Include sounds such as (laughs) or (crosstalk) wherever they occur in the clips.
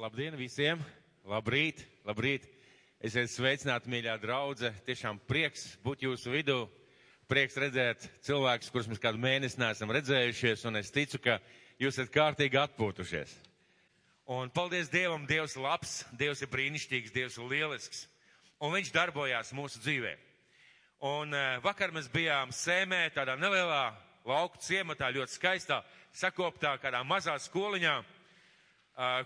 Labdien visiem! Labrīt! Labrīt! Esiet sveicināti, mīļā draudze! Tiešām prieks būt jūsu vidū. Prieks redzēt cilvēkus, kurus mēs kādu mēnesi neesam redzējušies, un es ticu, ka jūs esat kārtīgi atpūtušies. Un paldies Dievam, Dievs ir labs, Dievs ir brīnišķīgs, Dievs ir lielisks, un Viņš darbojās mūsu dzīvē. Un uh, vakar mēs bijām sēmē tādā nelielā lauku ciematā, ļoti skaistā, sakoptā kādā mazā skoliņā,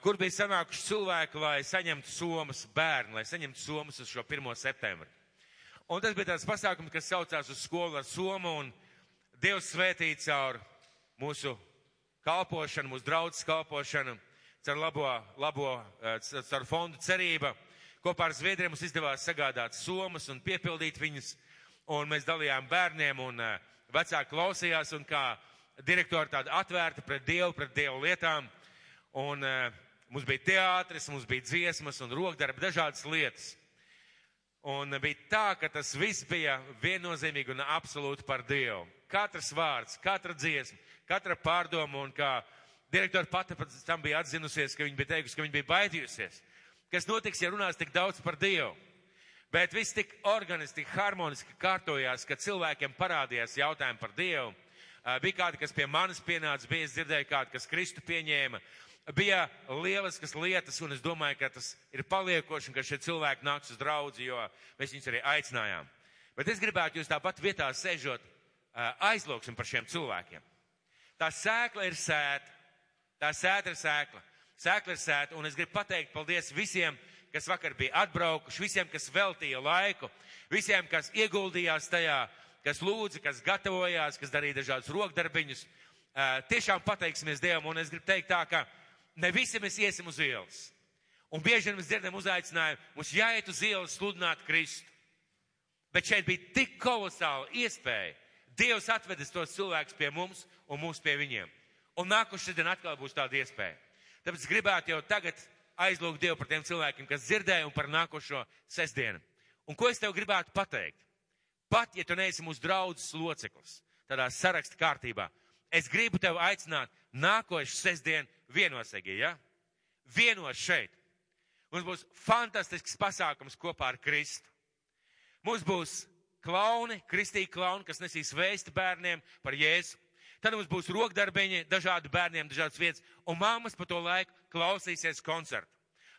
kur bija sanākuši cilvēki, lai saņemtu somas bērnu, lai saņemtu somas uz šo 1. septembri. Un tas bija tāds pasākums, kas saucās uz skolu ar somu, un Dievs svētīja caur mūsu kalpošanu, mūsu draudzes kalpošanu, caur labo, labo, caur fondu cerība. Kopā ar Zviedriem mums izdevās sagādāt somas un piepildīt viņus, un mēs dalījām bērniem, un vecāki klausījās, un kā direktori tāda atvērta pret Dievu, pret Dievu lietām, un mums bija teātris, mums bija dziesmas un rokdarbi, dažādas lietas. Un bija tā, ka tas viss bija viennozīmīgi un absolūti par Dievu. Katrs vārds, katra dziesma, katra pārdoma un kā direktori pati pēc tam bija atzinusies, ka viņi bija teikusi, ka viņi bija baidījusies. Kas notiks, ja runās tik daudz par Dievu? Bet viss tik organiski, tik harmoniski kārtojās, ka cilvēkiem parādījās jautājumi par Dievu. Bija kādi, kas pie manis pienāca, bija dzirdēju kādu, kas Kristu pieņēma bija lieliskas lietas, un es domāju, ka tas ir paliekoši, un ka šie cilvēki nāks uz draudzi, jo mēs viņus arī aicinājām. Bet es gribētu jūs tāpat vietā sēžot aizlūksim par šiem cilvēkiem. Tā sēkla ir sēta, tā sēta ir sēkla, sēkla ir sēta, un es gribu pateikt paldies visiem, kas vakar bija atbraukuši, visiem, kas veltīja laiku, visiem, kas ieguldījās tajā, kas lūdza, kas gatavojās, kas darīja dažādus rokdarbiņus. Tiešām pateiksimies Dievam, un es gribu teikt tā, ka ne visi mēs iesim uz ielas. Un bieži vien mēs dzirdam uzaicinājumu, mums jāiet uz ielas sludināt Kristu. Bet šeit bija tik kolosāla iespēja. Dievs atvedis tos cilvēkus pie mums un mūs pie viņiem. Un nākošais dienā atkal būs tāda iespēja. Tāpēc gribētu jau tagad aizlūgt Dievu par tiem cilvēkiem, kas dzirdēja un par nākošo sestdienu. Un ko es tev gribētu pateikt? Pat, ja tu neesi mūsu draudzes loceklis, tādā saraksta kārtībā, es gribu tev aicināt nākošu sestdienu vienosegi, ja? Vienos šeit. Mums būs fantastisks pasākums kopā ar Kristu. Mums būs klauni, kristīgi klauni, kas nesīs vēsti bērniem par Jēzu. Tad mums būs rokdarbiņi dažādi bērniem, dažādas vietas, un māmas pa to laiku klausīsies koncertu.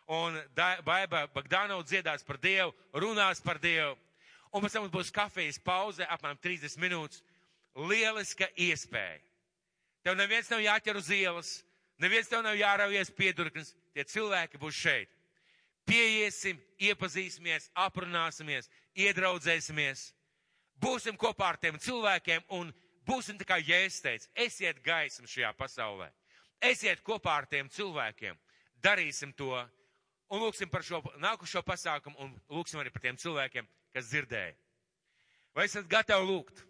Un Baiba Bagdānov dziedās par Dievu, runās par Dievu, un pēc tam mums būs kafijas pauze, apmēram 30 minūtes. Lieliska iespēja. Tev neviens nav jāķer uz ielas, neviens tev nav jāraujies piedurknes, tie cilvēki būs šeit. Pieiesim, iepazīsimies, aprunāsimies, iedraudzēsimies, būsim kopā ar tiem cilvēkiem un būsim tā kā Jēzus teica, esiet gaisma šajā pasaulē. Esiet kopā ar tiem cilvēkiem, darīsim to un lūksim par šo nākušo pasākumu un lūksim arī par tiem cilvēkiem, kas dzirdēja. Vai esat gatavi lūgt?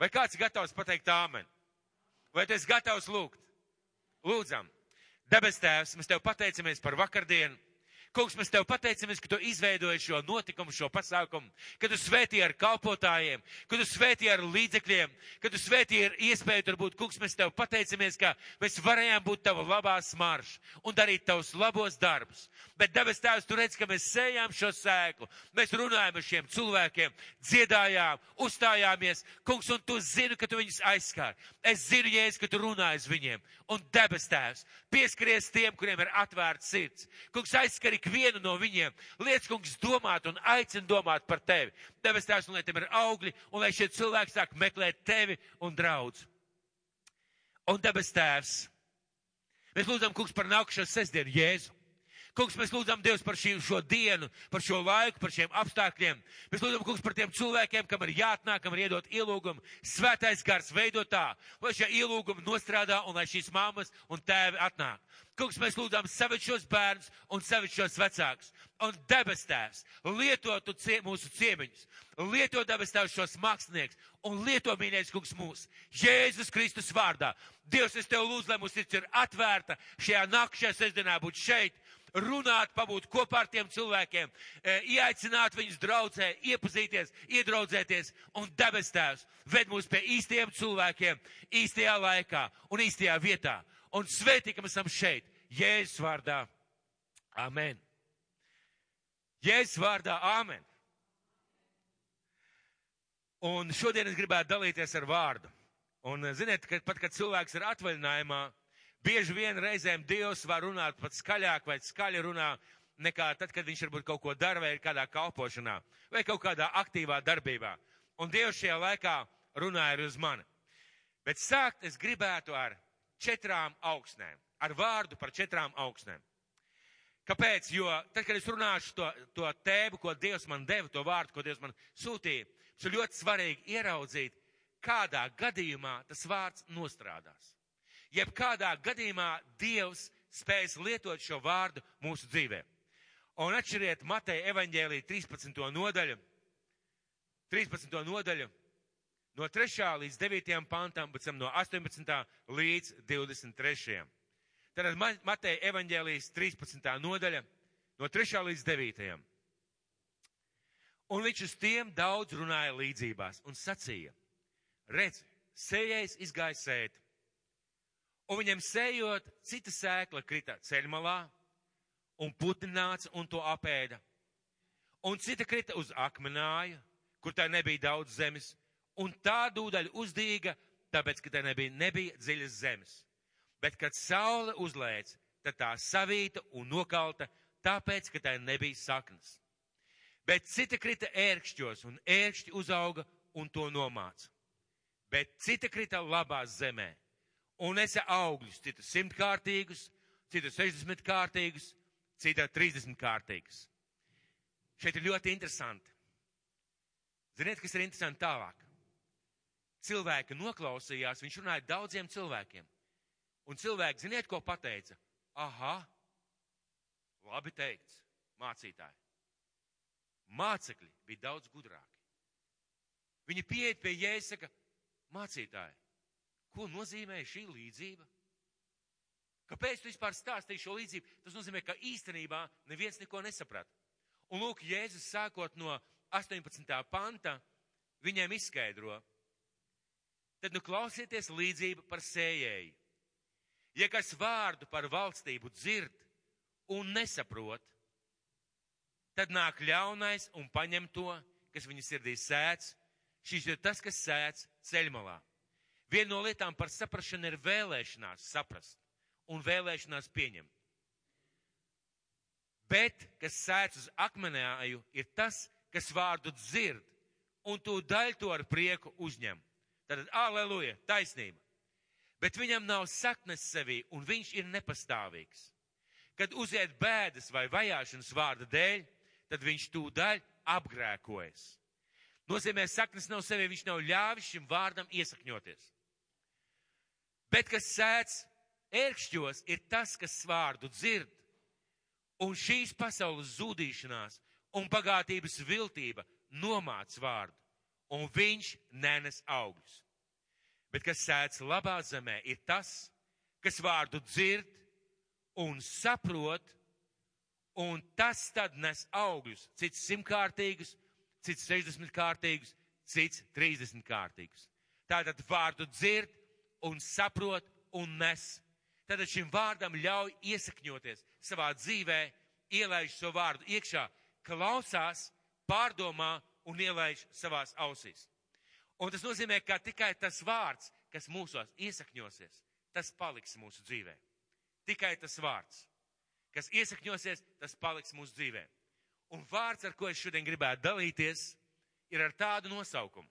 Vai kāds ir gatavs pateikt āmen? Vai tu esi gatavs lūgt? Lūdzam, debes tēvs, mēs tev pateicamies par vakardienu. Kungs, mēs tev pateicamies, ka tu izveidoji šo notikumu, šo pasākumu, ka tu svētīji ar kalpotājiem, ka tu svētīji ar līdzekļiem, ka tu svētīji ar iespēju turbūt, kungs, mēs tev pateicamies, ka mēs varējām būt tava labā smarša un darīt tavus labos darbus. Bet debes tēvs, tu redz, ka mēs sējām šo sēklu, mēs runājam ar šiem cilvēkiem, dziedājām, uzstājāmies, kungs, un tu zini, ka tu viņus aizskār. Es zinu, Jēzus, ka tu runāji uz viņiem. Un debes tēvs, pieskaries tiem, kuriem ir atvērts sirds. Kungs, aizskar ikvienu no viņiem. Liec, kungs, domāt un aicina domāt par tevi. Debes tēvs, un lai tiem ir augļi, un lai šie cilvēki sāk meklēt tevi un draudz. Un debes tēvs, mēs lūdzam, kungs, par nākušo sestdienu, Jēzu. Kungs, mēs lūdzam Dievs par šī, šo dienu, par šo laiku, par šiem apstākļiem. Mēs lūdzam, Kungs, par tiem cilvēkiem, kam ir jāatnāk, kam ir iedot ielūgumu. Svētais gars veido tā, lai šie ielūgumi nostrādā un lai šīs māmas un tēvi atnāk. Kungs, mēs lūdzam savit šos bērnus un savit šos vecākus. Un debes tēvs, lieto tu cie, mūsu ciemiņus, lieto debes tēvs šos mākslinieks un lieto mīļais kungs mūs. Jēzus Kristus vārdā. Dievs, es tev lūdzu, lai mūsu sirds ir atvērta šajā nākamajā sestdienā būt šeit runāt, pabūt kopā ar tiem cilvēkiem, ieaicināt viņus draudzē, iepazīties, iedraudzēties un debes tēvs ved mūs pie īstiem cilvēkiem, īstajā laikā un īstajā vietā. Un svētī, ka mēs esam šeit. Jēzus vārdā. Amen. Jēzus vārdā. Amen. Un šodien es gribētu dalīties ar vārdu. Un ziniet, ka pat kad cilvēks ir atvaļinājumā, bieži vien reizēm Dievs var runāt pat skaļāk vai skaļi runā nekā tad, kad viņš varbūt kaut ko dara vai ir kādā kalpošanā vai kaut kādā aktīvā darbībā. Un Dievs šajā laikā runāja arī uz mani. Bet sākt es gribētu ar četrām augsnēm, ar vārdu par četrām augsnēm. Kāpēc? Jo tad, kad es runāšu to, to tēmu, ko Dievs man deva, to vārdu, ko Dievs man sūtīja, tas ir ļoti svarīgi ieraudzīt, kādā gadījumā tas vārds nostrādās. Jeb kādā gadījumā Dievs spējas lietot šo vārdu mūsu dzīvē. Un atšķiriet Mateja evaņģēlī 13. nodaļu, 13. nodaļu, no 3. līdz 9. pantam, pēc tam no 18. līdz 23. Tad Mateja evaņģēlijas 13. nodaļa, no 3. līdz 9. Un viņš uz tiem daudz runāja līdzībās un sacīja, redz, sējais izgāja sēt, un viņam sējot, cita sēkla krita ceļmalā, un putni nāca un to apēda, un cita krita uz akmenāju, kur tā nebija daudz zemes, un tā dūdaļa uzdīga, tāpēc, ka tā nebija, nebija dziļas zemes. Bet, kad saule uzlēc, tad tā savīta un nokalta, tāpēc, ka tā nebija saknes. Bet cita krita ērkšķos, un ērkšķi uzauga un to nomāca. Bet cita krita labās zemē, un nesa augļus, cita simtkārtīgus, cita sešdesmit kārtīgus, cita trīsdesmit kārtīgus. Šeit ir ļoti interesanti. Ziniet, kas ir interesanti tālāk? cilvēki noklausījās, viņš runāja daudziem cilvēkiem. Un cilvēki, ziniet, ko pateica? Aha, labi teikts, mācītāji. Mācekļi bija daudz gudrāki. Viņi pieiet pie jēzus, saka, mācītāji, ko nozīmē šī līdzība? Kāpēc tu vispār stāstīji šo līdzību? Tas nozīmē, ka īstenībā neviens neko nesaprat. Un lūk, Jēzus sākot no 18. panta, viņiem izskaidro, tad nu klausieties līdzību par sējēju. Ja kas vārdu par valstību dzird un nesaprot, tad nāk ļaunais un paņem to, kas viņa sirdī sēts. Šis ir tas, kas sēts ceļmalā. Viena no lietām par saprašanu ir vēlēšanās saprast un vēlēšanās pieņemt. Bet, kas sēdz uz akmenēju, ir tas, kas vārdu dzird un to daļu to ar prieku uzņem. Tad, aleluja, taisnība. Bet viņam nav saknes sevī, un viņš ir nepastāvīgs. Kad uziet bēdas vai vajāšanas vārda dēļ, tad viņš tūdaļ apgrēkojas. Nozīmē, saknes nav sevī, viņš nav ļāvis šim vārdam iesakņoties. Bet, kas sēdz ērkšķos, ir tas, kas vārdu dzird, un šīs pasaules zudīšanās un bagātības viltība nomāc vārdu un viņš nenes augļus. Bet kas sēdz labā zemē, ir tas, kas vārdu dzird un saprot, un tas tad nes augļus. Cits simtkārtīgus, cits sešdesmitkārtīgus, cits trīsdesmitkārtīgus. Tātad vārdu dzird un saprot un nes. Tad šim vārdam ļauj iesakņoties savā dzīvē, ielaiž šo vārdu iekšā, klausās, pārdomā un ielaiž savās ausīs. Un tas nozīmē, ka tikai tas vārds, kas mūsos iesakņosies, tas paliks mūsu dzīvē. Tikai tas vārds, kas iesakņosies, tas paliks mūsu dzīvē. Un vārds, ar ko es šodien gribētu dalīties, ir ar tādu nosaukumu.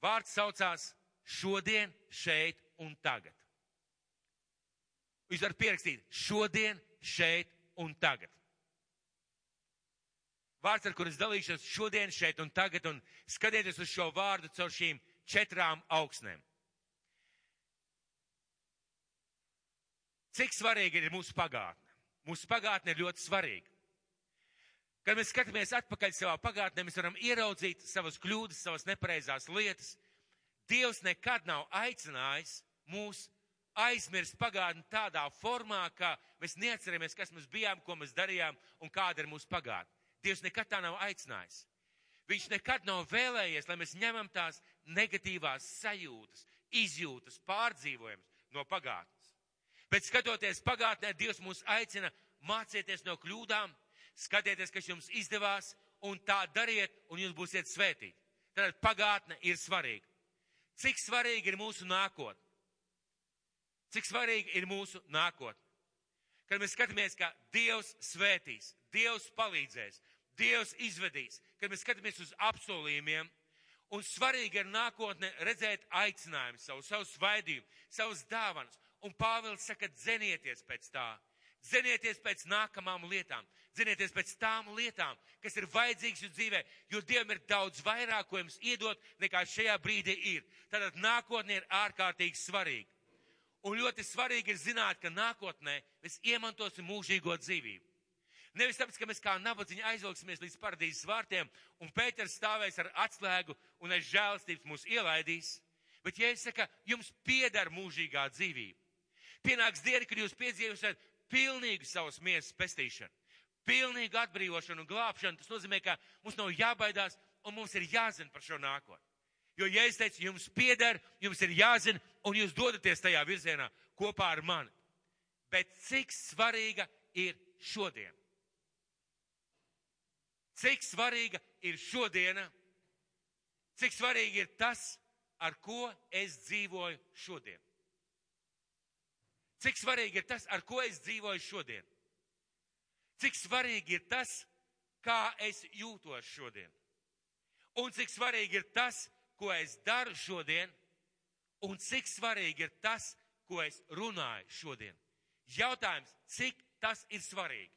Vārds saucās šodien, šeit un tagad. Jūs varat pierakstīt šodien, šeit un tagad vārds, ar kur es dalīšos šodien, šeit un tagad, un skatieties uz šo vārdu caur šīm četrām augsnēm. Cik svarīga ir mūsu pagātne? Mūsu pagātne ir ļoti svarīga. Kad mēs skatāmies atpakaļ savā pagātnē, mēs varam ieraudzīt savas kļūdas, savas nepareizās lietas. Dievs nekad nav aicinājis mūs aizmirst pagātni tādā formā, ka mēs neatceramies, kas mēs bijām, ko mēs darījām un kāda ir mūsu pagātne. Dievs nekad tā nav aicinājis. Viņš nekad nav vēlējies, lai mēs ņemam tās negatīvās sajūtas, izjūtas, pārdzīvojumus no pagātnes. Bet skatoties pagātnē, Dievs mūs aicina mācieties no kļūdām, skatieties, kas jums izdevās, un tā dariet, un jūs būsiet svētīti. Tad pagātne ir svarīga. Cik svarīgi ir mūsu nākotne? Cik svarīgi ir mūsu nākotne? Kad mēs skatāmies, ka Dievs svētīs, Dievs palīdzēs, Dievs izvedīs, kad mēs skatāmies uz apsolījumiem, un svarīgi ir nākotnē redzēt aicinājumu, savu, savu svaidījumu, savus dāvanas. Un Pāvils saka, dzenieties pēc tā. Zenieties pēc nākamām lietām, zenieties pēc tām lietām, kas ir vajadzīgas jūsu dzīvē, jo Dievam ir daudz vairāk, ko jums iedot, nekā šajā brīdī ir. Tātad nākotnē ir ārkārtīgi svarīga. Un ļoti svarīgi ir zināt, ka nākotnē mēs iemantosim mūžīgo dzīvību. Nevis tāpēc, ka mēs kā nabadzīņi aizvilksimies līdz paradīzes vārtiem, un Pēters stāvēs ar atslēgu un aiz žēlstības mūs ielaidīs, bet, ja es saku, jums pieder mūžīgā dzīvība, pienāks diena, kad jūs piedzīvosiet pilnīgu savas miesas pestīšanu, pilnīgu atbrīvošanu un glābšanu. Tas nozīmē, ka mums nav jābaidās un mums ir jāzina par šo nākotni. Jo, ja es teicu, jums pieder, jums ir jāzina, un jūs dodaties tajā virzienā kopā ar mani. Bet cik svarīga ir šodiena? Cik svarīga ir šodiena? Cik svarīgi ir tas, ar ko es dzīvoju šodien? Cik svarīgi ir tas, ar ko es dzīvoju šodien? Cik svarīgi ir tas, kā es jūtos šodien? Un cik svarīgi ir tas, ko es daru šodien? Un cik svarīgi ir tas, ko es runāju šodien? Jautājums, cik tas ir svarīgi?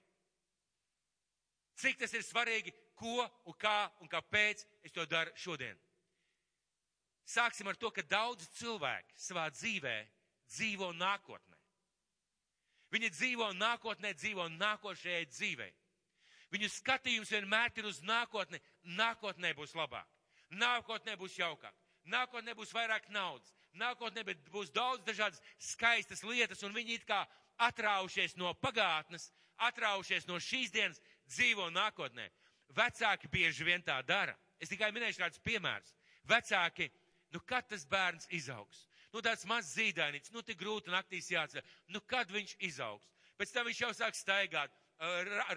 Cik tas ir svarīgi, ko un kā un kāpēc es to daru šodien? Sāksim ar to, ka daudz cilvēku savā dzīvē dzīvo nākotnē. Viņi dzīvo nākotnē, dzīvo nākošajai dzīvei. Viņu skatījums vienmēr ir uz nākotni. Nākotnē būs labāk, nākotnē būs jaukāk, nākotnē būs vairāk naudas, nākotnē būs daudz dažādas skaistas lietas, un viņi it kā atraušies no pagātnes, atraušies no šīs dienas, dzīvo nākotnē. Vecāki bieži vien tā dara. Es tikai minēšu kādus piemērus. Vecāki, nu kad tas bērns izaugs? Nu tāds mazs zīdainīts, nu tik grūti naktīs jāceļ. Nu kad viņš izaugs? Pēc tam viņš jau sāk staigāt,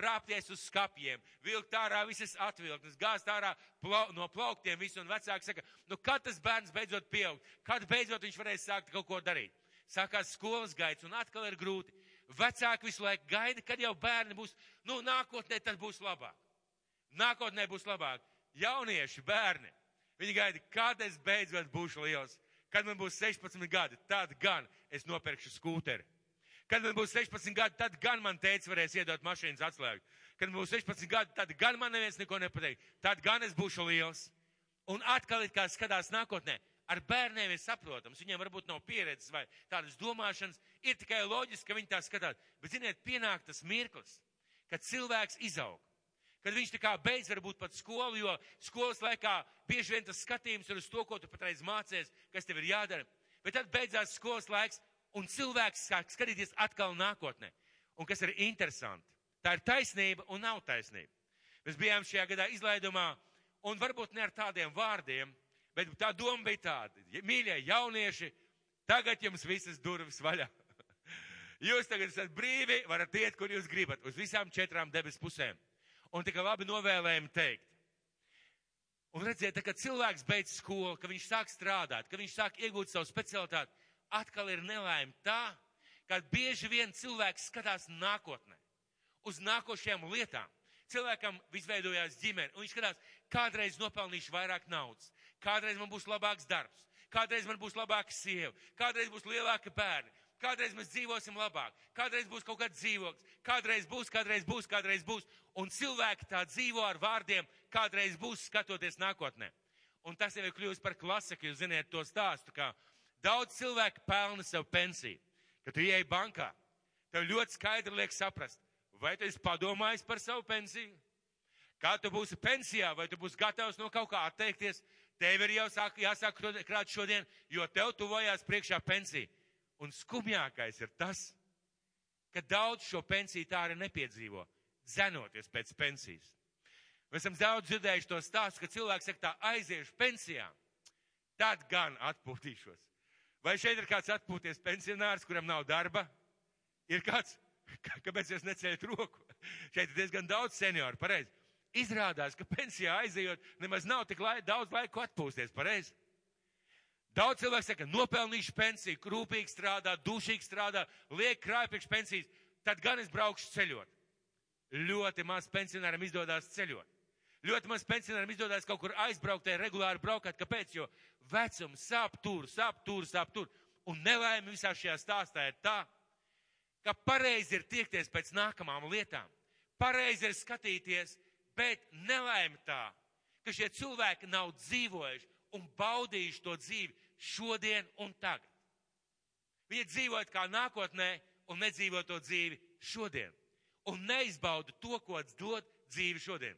rāpties uz skapjiem, vilkt ārā visas atvilknes, gāzt ārā plau, no plauktiem visu, un vecāki saka, nu kad tas bērns beidzot pieaug, kad beidzot viņš varēs sākt kaut ko darīt. Sākās skolas gaids, un atkal ir grūti. Vecāki visu laiku gaida, kad jau bērni būs, nu nākotnē tas būs labāk. Nākotnē būs labāk. Jaunieši, bērni, viņi gaida, kad es beidzot būšu liels. Kad man būs 16 gadi, tad gan es nopirkšu skūteri. Kad man būs 16 gadi, tad gan man teica varēs iedot mašīnas atslēgu. Kad man būs 16 gadi, tad gan man neviens neko nepateiks. Tad gan es būšu liels. Un atkal it kā skatās nākotnē. Ar bērniem ir saprotams, viņiem varbūt nav pieredzes vai tādas domāšanas, ir tikai loģiski, ka viņi tā skatās. Bet, ziniet, pienāk tas mirklis, kad cilvēks izaug kad viņš tā kā beidz varbūt pat skolu, jo skolas laikā bieži vien tas skatījums ir uz to, ko tu patreiz mācies, kas tev ir jādara. Bet tad beidzās skolas laiks, un cilvēks sāk skatīties atkal nākotnē. Un kas ir interesanti, tā ir taisnība un nav taisnība. Mēs bijām šajā gadā izlaidumā, un varbūt ne ar tādiem vārdiem, bet tā doma bija tāda, mīļie jaunieši, tagad jums visas durvis vaļā. (laughs) Jūs tagad esat brīvi, varat iet, kur jūs gribat, uz visām četrām debes pusēm un tikai labi novēlējumi teikt. Un redziet, kad cilvēks beidz skolu, ka viņš sāk strādāt, ka viņš sāk iegūt savu specialitāti, atkal ir nelaime tā, ka bieži vien cilvēks skatās nākotnē, uz nākošajām lietām. Cilvēkam izveidojās ģimene, un viņš skatās, kādreiz nopelnīšu vairāk naudas, kādreiz man būs labāks darbs, kādreiz man būs labāka sieva, kādreiz būs lielāka bērni, Kādreiz mēs dzīvosim labāk, kādreiz būs kaut kāds dzīvoklis, kādreiz būs, kādreiz būs, kādreiz būs. Un cilvēki tā dzīvo ar vārdiem, kādreiz būs skatoties nākotnē. Un tas jau ir kļuvis par klasiku, jūs ziniet to stāstu, kā daudz cilvēku pelna sev pensiju. Kad tu ieej bankā, tev ļoti skaidri liek saprast, vai tu esi padomājis par savu pensiju, kā tu būsi pensijā, vai tu būsi gatavs no kaut kā atteikties. Tev ir jau sāk, jāsāk krāt šodien, jo tev tuvojās priekšā pensija. Un skumjākais ir tas, ka daudz šo pensiju tā arī nepiedzīvo, zenoties pēc pensijas. Mēs esam daudz dzirdējuši to stāstu, ka cilvēks saka, tā aiziešu pensijā, tad gan atpūtīšos. Vai šeit ir kāds atpūties pensionārs, kuram nav darba? Ir kāds, kāpēc jūs neceļat roku? Šeit ir diezgan daudz senioru, pareizi. Izrādās, ka pensijā aizejot, nemaz nav tik lai, daudz laiku atpūsties, pareizi. Daudz cilvēku saka, nopelnīšu pensiju, krūpīgi strādā, dušīgi strādā, liek krāj priekš pensijas, tad gan es braukšu ceļot. Ļoti maz pensionāram izdodas ceļot. Ļoti maz pensionāram izdodas kaut kur aizbraukt, regulāri braukāt. Kāpēc? Jo vecums sāp tur, sāp tur, sāp tur. Un nelaime visā šajā stāstā ir tā, ka pareizi ir tiekties pēc nākamām lietām. Pareizi ir skatīties, bet nelaime tā, ka šie cilvēki nav dzīvojuši un baudījuši to dzīvi šodien un tagad. Viņi dzīvojot kā nākotnē un nedzīvo to dzīvi šodien. Un neizbauda to, ko dod dzīvi šodien.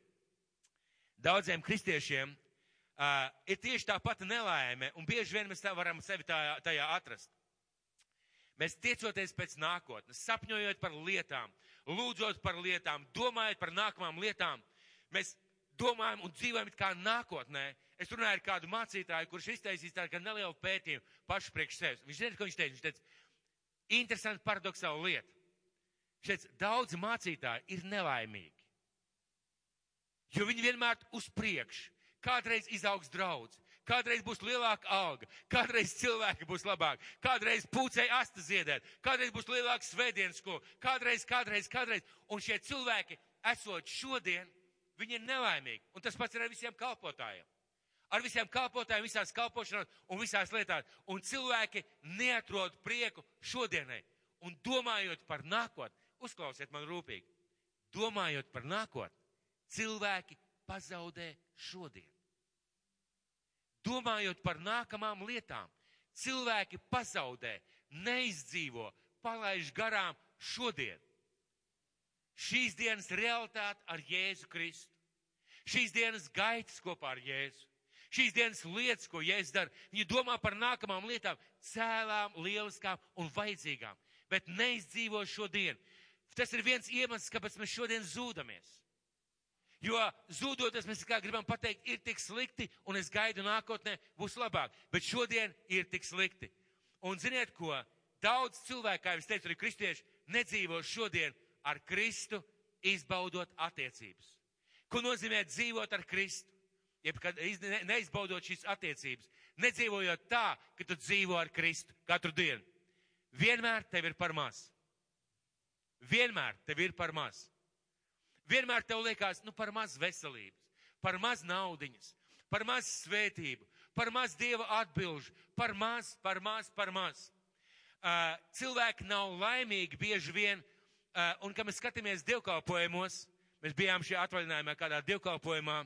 Daudziem kristiešiem uh, ir tieši tā pati nelaime, un bieži vien mēs tā varam sevi tā, tajā atrast. Mēs tiecoties pēc nākotnes, sapņojot par lietām, lūdzot par lietām, domājot par nākamām lietām, mēs domājam un dzīvojam kā nākotnē. Es runāju ar kādu mācītāju, kurš iztaisīs tādu kā nelielu pētījumu pašu priekš sevis. Viņš zina, ko viņš teica. Viņš teica, interesanti paradoxāla lieta. Šeit daudzi mācītāji ir nelaimīgi. Jo viņi vienmēr uz priekšu. Kādreiz izaugs draudz, kādreiz būs lielāka alga, kādreiz cilvēki būs labāki, kādreiz pūcei asta ziedēt, kādreiz būs lielāka svētdienas skola, kādreiz, kādreiz, kādreiz. Un šie cilvēki, esot šodien, viņi ir nelaimīgi. Un tas pats ir ar visiem kalpotājiem. Ar visiem kalpotājiem, visās kalpošanās un visās lietās. Un cilvēki neatrod prieku šodienai. Un domājot par nākotni, uzklausiet man rūpīgi, domājot par nākotni, cilvēki pazaudē šodien. Domājot par nākamām lietām, cilvēki pazaudē, neizdzīvo, palaiž garām šodien šīs dienas realitāti ar Jēzu Kristu. Šīs dienas gaitas kopā ar Jēzu. Šīs dienas lietas, ko Jēzus dara, viņi domā par nākamām lietām, cēlām, lieliskām un vajadzīgām, bet neizdzīvo šodien. Tas ir viens iemesls, kāpēc mēs šodien zūdamies. Jo zūdoties mēs kā gribam pateikt, ir tik slikti, un es gaidu nākotnē būs labāk, bet šodien ir tik slikti. Un ziniet ko? Daudz cilvēku, kā jau es teicu, arī kristieši, nedzīvo šodien ar Kristu, izbaudot attiecības. Ko nozīmē dzīvot ar Kristu? Jeb, kad neizbaudot šīs attiecības, nedzīvojot tā, ka tu dzīvo ar Kristu katru dienu. Vienmēr tev ir par maz. Vienmēr tev ir par maz. Vienmēr tev liekas, nu, par maz veselības, par maz naudiņas, par maz svētību, par maz dieva atbilžu, par maz, par maz, par maz. Uh, cilvēki nav laimīgi bieži vien Uh, un, kad mēs skatāmies dievkalpojumos, mēs bijām šajā atvaļinājumā kādā dievkalpojumā,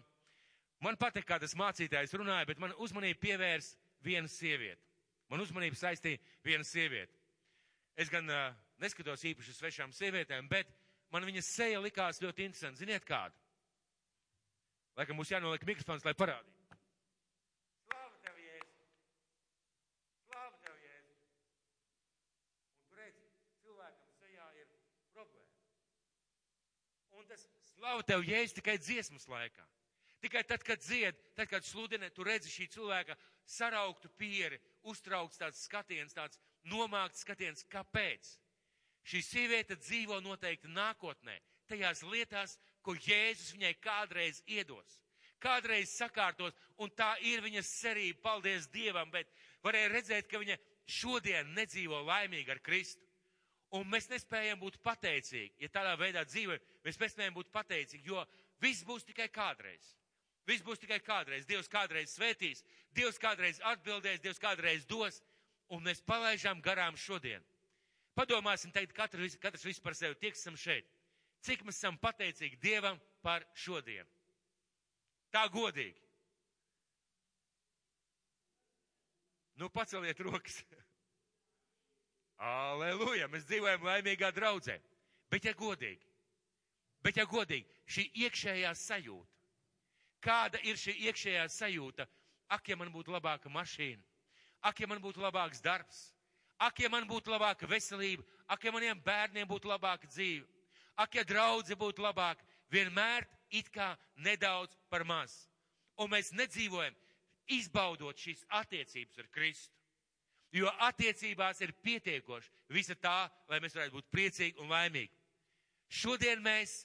man patīk, kā tas mācītājs runāja, bet man uzmanību pievērs viena sieviete. Man uzmanību saistīja viena sieviete. Es gan uh, neskatos īpaši uz svešām sievietēm, bet man viņas seja likās ļoti interesanti. Ziniet kādu? Laikam mums jānoliek mikrofons, lai parādītu. Un tas slavu tev jēs tikai dziesmas laikā. Tikai tad, kad dzied, tad, kad sludina, tu redzi šī cilvēka sarauktu pieri, uztraukts tāds skatiens, tāds nomākts skatiens. Kāpēc? Šī sieviete dzīvo noteikti nākotnē, tajās lietās, ko Jēzus viņai kādreiz iedos. Kādreiz sakārtos, un tā ir viņas cerība, paldies Dievam, bet varēja redzēt, ka viņa šodien nedzīvo laimīgi ar Kristu. Un mēs nespējam būt pateicīgi. Ja tādā veidā dzīvojam, mēs nespējam būt pateicīgi, jo viss būs tikai kādreiz. Viss būs tikai kādreiz. Dievs kādreiz svētīs, Dievs kādreiz atbildēs, Dievs kādreiz dos, un mēs palaižām garām šodien. Padomāsim tagad katrs, katrs visu par sevi, tie, kas esam šeit. Cik mēs esam pateicīgi Dievam par šodien? Tā godīgi. Nu, paceliet rokas. (laughs) Aleluja! Mēs dzīvojam laimīgā draudzē. Bet, ja godīgi, bet, ja godīgi, šī iekšējā sajūta, kāda ir šī iekšējā sajūta? Ak, ja man būtu labāka mašīna, ak, ja man būtu labāks darbs, ak, ja man būtu labāka veselība, ak, ja maniem bērniem būtu labāka dzīve, ak, ja draudze būtu labāka, vienmēr it kā nedaudz par maz. Un mēs nedzīvojam, izbaudot šīs attiecības ar Kristu. Jo attiecībās ir pietiekoši visa tā, lai mēs varētu būt priecīgi un laimīgi. Šodien mēs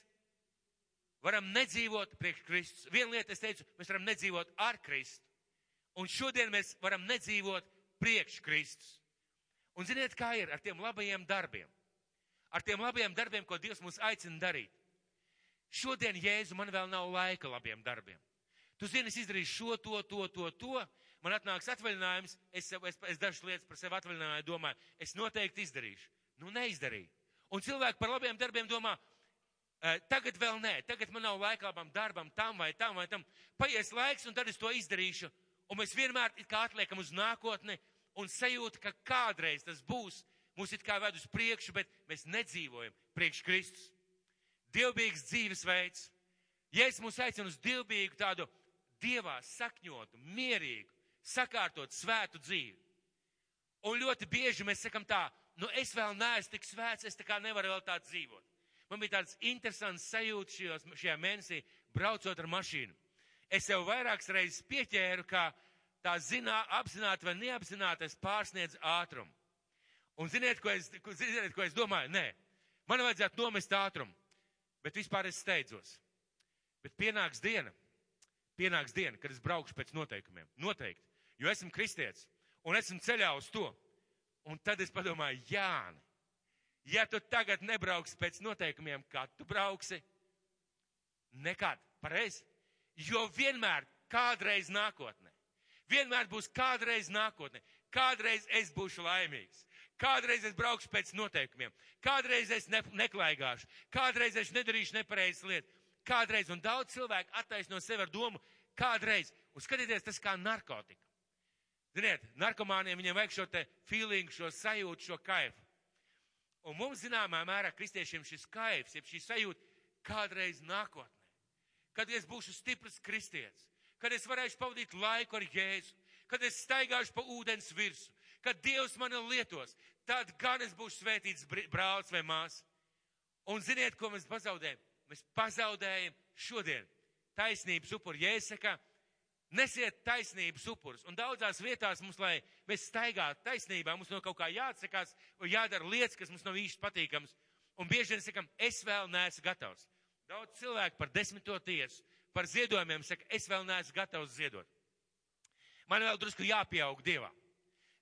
varam nedzīvot priekš Kristus. Viena lieta, es teicu, mēs varam nedzīvot ar Kristu. Un šodien mēs varam nedzīvot priekš Kristus. Un ziniet, kā ir ar tiem labajiem darbiem? Ar tiem labajiem darbiem, ko Dievs mūs aicina darīt. Šodien, Jēzu, man vēl nav laika labiem darbiem. Tu zini, es izdarīšu šo, to, to, to, to. Man atnāks atvaļinājums, es, es, es dažas lietas par sevi atvaļināju, domāju, es noteikti izdarīšu. Nu, neizdarīju. Un cilvēki par labiem darbiem domā, tagad vēl nē, tagad man nav laika labam darbam, tam vai tam vai tam. Paies laiks, un tad es to izdarīšu. Un mēs vienmēr it kā atliekam uz nākotni un sajūta, ka kādreiz tas būs. Mūs it kā ved uz priekšu, bet mēs nedzīvojam priekš Kristus. Dievbijīgs dzīvesveids. Es mūs aicinu uz dievbijīgu tādu dievā sakņotu, mierīgu, sakārtot svētu dzīvi. Un ļoti bieži mēs sakam tā, nu es vēl neesmu tik svēts, es tā kā nevaru vēl tā dzīvot. Man bija tāds interesants sajūta šajos, šajā mēnesī, braucot ar mašīnu. Es jau vairākas reizes pieķēru, ka tā zinā, apzināti vai neapzināti es pārsniedzu ātrumu. Un ziniet, ko es, ziniet, ko es domāju? Nē, man vajadzētu nomest ātrumu, bet vispār es steidzos. Bet pienāks diena, pienāks diena, kad es braukšu pēc noteikumiem. Noteikti, jo esmu kristietis un esmu ceļā uz to. Un tad es padomāju, Jāni, Ja tu tagad nebrauks pēc noteikumiem, kad tu brauksi, nekad, pareizi. Jo vienmēr kādreiz nākotnē. Vienmēr būs kādreiz nākotnē. Kādreiz es būšu laimīgs. Kādreiz es braukšu pēc noteikumiem. Kādreiz es ne, neklaigāšu. Kādreiz es nedarīšu nepareizas lietas. Kādreiz, un daudz cilvēku attaisno sevi ar domu, kādreiz. Un skatieties, tas kā narkotika. Ziniet, narkomāniem viņiem vajag šo te feeling, šo sajūtu, šo kaifu. Un mums zināmā mērā kristiešiem šis kaivs, jeb šī sajūta kādreiz nākotnē, kad es būšu stiprs kristietis, kad es varēšu pavadīt laiku ar Jēzu, kad es staigāšu pa ūdens virsu, kad Dievs mani lietos, tad gan es būšu svētīts brālis vai māsa. Un ziniet, ko mēs pazaudējam? Mēs pazaudējam šodien taisnības upuri. Jēsaka, Nesiet taisnības upurus. Un daudzās vietās mums, lai mēs staigātu taisnībā, mums no kaut kā jāatsakās vai jādara lietas, kas mums nav īsti patīkams. Un bieži vien sakam, es vēl neesmu gatavs. Daudz cilvēku par desmito tiesu, par ziedojumiem saka, es vēl neesmu gatavs ziedot. Man vēl drusku jāpieaug Dievā.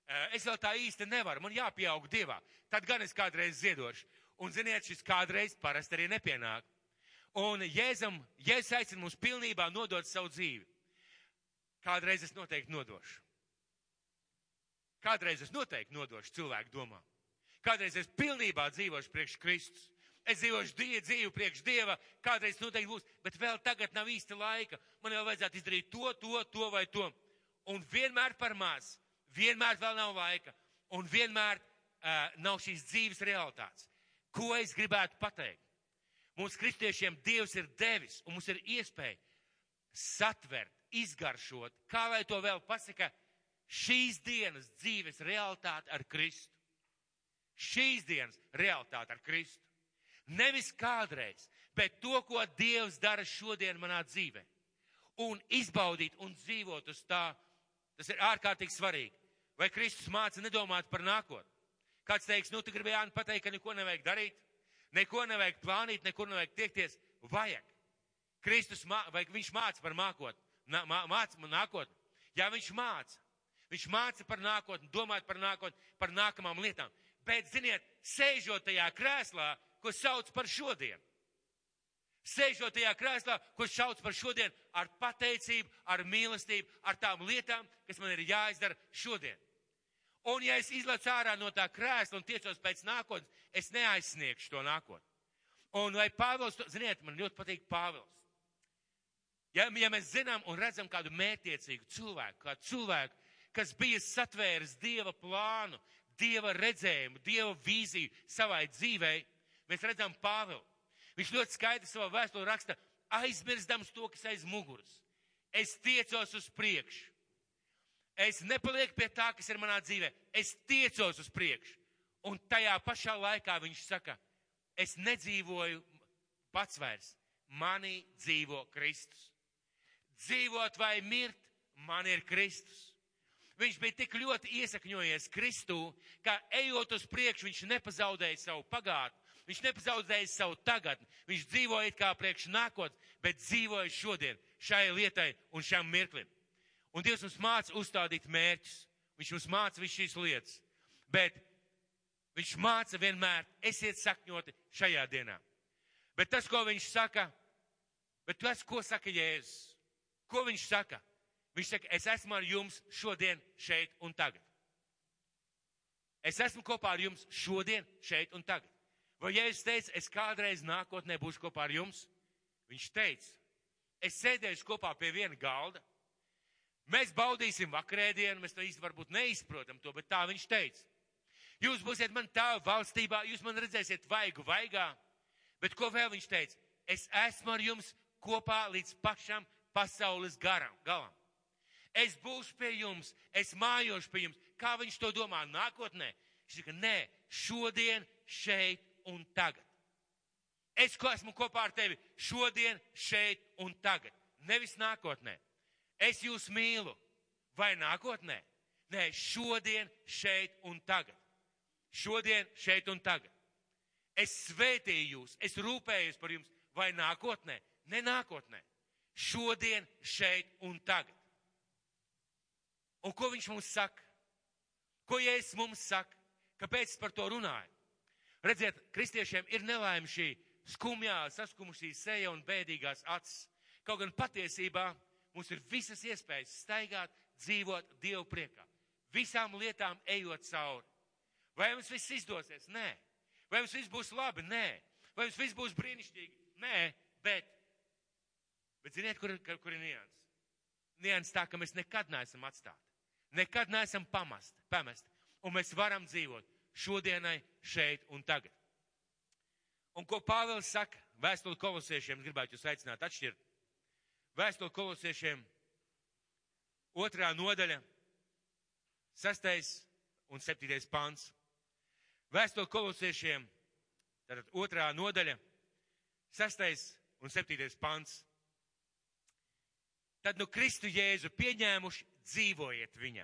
Eh, es vēl tā īsti nevaru, man jāpieaug Dievā. Tad gan es kādreiz ziedošu. Un ziniet, šis kādreiz parasti arī nepienāk. Un Jēzum, Jēzus aicina mums pilnībā nodot savu dzīvi. Kādreiz es noteikti nodošu. Kādreiz es noteikti nodošu cilvēku domā. Kādreiz es pilnībā dzīvošu priekš Kristus. Es dzīvošu die, dzīvi priekš Dieva, kādreiz noteikti būs, bet vēl tagad nav īsta laika. Man vēl vajadzētu izdarīt to, to, to vai to. Un vienmēr par maz, vienmēr vēl nav laika, un vienmēr uh, nav šīs dzīves realitātes. Ko es gribētu pateikt? Mums kristiešiem Dievs ir devis, un mums ir iespēja satvert izgaršot, kā lai to vēl pasaka, šīs dienas dzīves realitāte ar Kristu. Šīs dienas realitāte ar Kristu. Nevis kādreiz, bet to, ko Dievs dara šodien manā dzīvē. Un izbaudīt un dzīvot uz tā, tas ir ārkārtīgi svarīgi. Vai Kristus māca nedomāt par nākotni? Kāds teiks, nu, tu gribēji pateikt, ka neko nevajag darīt, neko nevajag plānīt, neko nevajag tiekties. Vajag. Kristus, mā, vai viņš māca par nākotni? Māca man nākotni. Jā, viņš māca. Viņš māca par nākotni, domāt par nākotni, par nākamām lietām. Bet, ziniet, sēžot tajā krēslā, ko sauc par šodienu. Sēžot tajā krēslā, ko sauc par šodienu, ar pateicību, ar mīlestību, ar tām lietām, kas man ir jāizdara šodien. Un ja es izlaicu ārā no tā krēsla un tiecos pēc nākotnes, es neaizsniegšu to nākotni. Un vai Pāvils, to, ziniet, man ļoti patīk Pāvils. Ja, ja mēs zinām un redzam kādu mētiecīgu cilvēku, kādu cilvēku, kas bija satvēris Dieva plānu, Dieva redzējumu, Dieva vīziju savai dzīvei, mēs redzam Pāvilu. Viņš ļoti skaidri savā vēstulē raksta, aizmirstams to, kas aiz muguras. Es tiecos uz priekšu. Es nepalieku pie tā, kas ir manā dzīvē. Es tiecos uz priekšu. Un tajā pašā laikā viņš saka, es nedzīvoju pats vairs. Manī dzīvo Kristus dzīvot vai mirt, man ir Kristus. Viņš bija tik ļoti iesakņojies Kristū, ka ejot uz priekšu, viņš nepazaudēja savu pagātni, viņš nepazaudēja savu tagadni. Viņš dzīvoja kā priekš nākotnes, bet dzīvoja šodien, šai lietai un šam mirklim. Un Dievs mums māca uzstādīt mērķus. Viņš mums māca visu šīs lietas. Bet viņš māca vienmēr, esiet sakņoti šajā dienā. Bet tas, ko viņš saka, bet tas, ko saka Jēzus, ko viņš saka? Viņš saka, es esmu ar jums šodien, šeit un tagad. Es esmu kopā ar jums šodien, šeit un tagad. Vai Jēzus teica, es kādreiz nākotnē būšu kopā ar jums? Viņš teica, es sēdēšu kopā pie viena galda. Mēs baudīsim vakarēdienu, mēs to īsti varbūt neizprotam to, bet tā viņš teica. Jūs būsiet man tā valstībā, jūs man redzēsiet vaigu vaigā. Bet ko vēl viņš teica? Es esmu ar jums kopā līdz pašam pasaules garam, galam. Es būšu pie jums, es mājošu pie jums. Kā viņš to domā nākotnē? Viņš saka, nē, šodien, šeit un tagad. Es ko esmu kopā ar tevi šodien, šeit un tagad. Nevis nākotnē. Es jūs mīlu. Vai nākotnē? Nē, šodien, šeit un tagad. Šodien, šeit un tagad. Es svētīju jūs, es rūpējos par jums. Vai nākotnē? Ne nākotnē. Šodien, šeit un tagad. Un ko viņš mums saka? Ko Jēzus mums saka? Kāpēc par to runāju? Redziet, kristiešiem ir nelaime šī skumjā, saskumušī seja un bēdīgās acis. Kaut gan patiesībā mums ir visas iespējas staigāt, dzīvot Dievu priekā. Visām lietām ejot cauri. Vai mums viss izdosies? Nē. Vai mums viss būs labi? Nē. Vai mums viss būs brīnišķīgi? Nē, bet. Bet ziniet, kur, kur, kur ir nians? Nians tā, ka mēs nekad neesam atstāti. Nekad neesam pamest, pamest. Un mēs varam dzīvot šodienai, šeit un tagad. Un ko Pāvils saka vēstuli kolosiešiem, gribētu jūs aicināt atšķirt. Vēstuli kolosiešiem otrā nodaļa, sastais un septītais pants. Vēstuli kolosiešiem, tātad otrā nodaļa, sastais un septītais pants. Tad nu Kristu Jēzu pieņēmuši dzīvojiet viņā.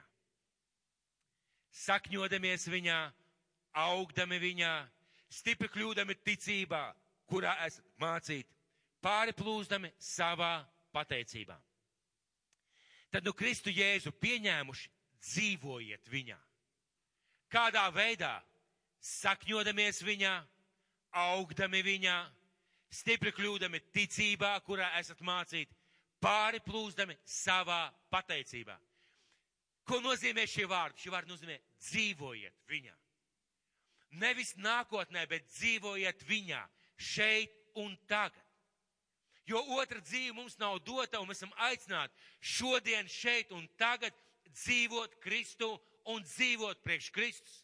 Sakņodamies viņā, augdami viņā, stipri kļūdami ticībā, kurā esat mācīti, pāri plūzdami savā pateicībā. Tad nu Kristu Jēzu pieņēmuši, dzīvojiet viņā. Kādā veidā? Sakņodamies viņā, augdami viņā, stipri kļūdami ticībā, kurā esat mācīti, pāri plūzdami savā pateicībā. Ko nozīmē šie vārdi? Šie vārdi nozīmē dzīvojiet viņā. Nevis nākotnē, bet dzīvojiet viņā, šeit un tagad. Jo otra dzīve mums nav dota, un mēs esam aicināti šodien, šeit un tagad dzīvot Kristu un dzīvot priekš Kristus.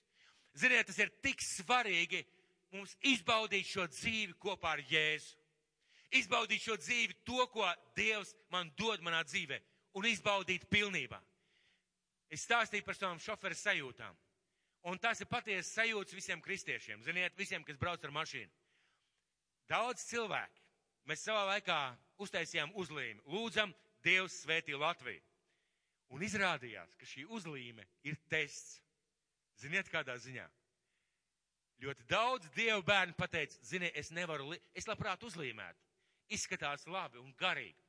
Ziniet, tas ir tik svarīgi mums izbaudīt šo dzīvi kopā ar Jēzu. Izbaudīt šo dzīvi, to, ko Dievs man dod manā dzīvē, un izbaudīt pilnībā. Es stāstīju par savām šoferu sajūtām. Un tas ir patiesas sajūtas visiem kristiešiem. Ziniet, visiem, kas brauc ar mašīnu. Daudz cilvēki. Mēs savā laikā uztaisījām uzlīmi. Lūdzam, Dievs svētī Latviju. Un izrādījās, ka šī uzlīme ir tests. Ziniet, kādā ziņā? Ļoti daudz dievu bērnu pateica, zini, es nevaru, es labprāt uzlīmētu. Izskatās labi un garīgi,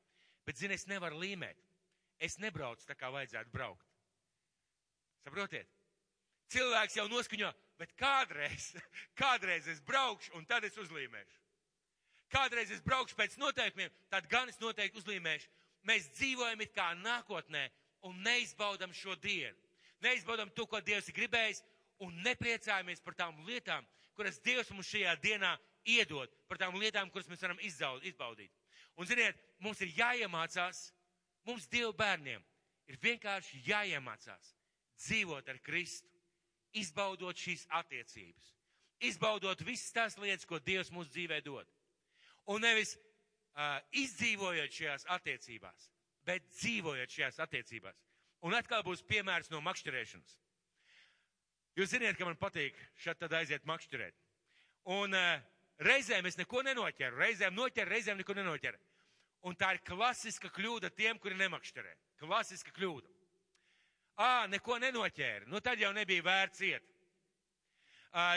bet, zini, es nevaru līmēt. Es nebraucu tā, kā vajadzētu braukt. Saprotiet? Cilvēks jau noskaņo, bet kādreiz, (laughs) kādreiz es braukšu un tad es uzlīmēšu. Kādreiz es braukšu pēc noteikumiem, tad gan es noteikti uzlīmēšu. Mēs dzīvojam it kā nākotnē un neizbaudam šo dienu. Neizbaudam to, ko Dievs ir gribējis un nepriecājamies par tām lietām, kuras Dievs mums šajā dienā iedod, par tām lietām, kuras mēs varam izzaud, izbaudīt. Un ziniet, mums ir jāiemācās, mums Dievu bērniem ir vienkārši jāiemācās dzīvot ar Kristu, izbaudot šīs attiecības, izbaudot visas tās lietas, ko Dievs mūsu dzīvē dod. Un nevis uh, izdzīvojot šajās attiecībās, bet dzīvojot šajās attiecībās. Un atkal būs piemērs no makšķerēšanas. Jūs ziniet, ka man patīk šeit tad aiziet makšķerēt. Un uh, reizēm es neko nenoķeru, reizēm noķeru, reizēm neko nenoķeru. Un tā ir klasiska kļūda tiem, kuri nemakšķerē. Klasiska kļūda. ā, neko nenoķēra, nu tad jau nebija vērts iet.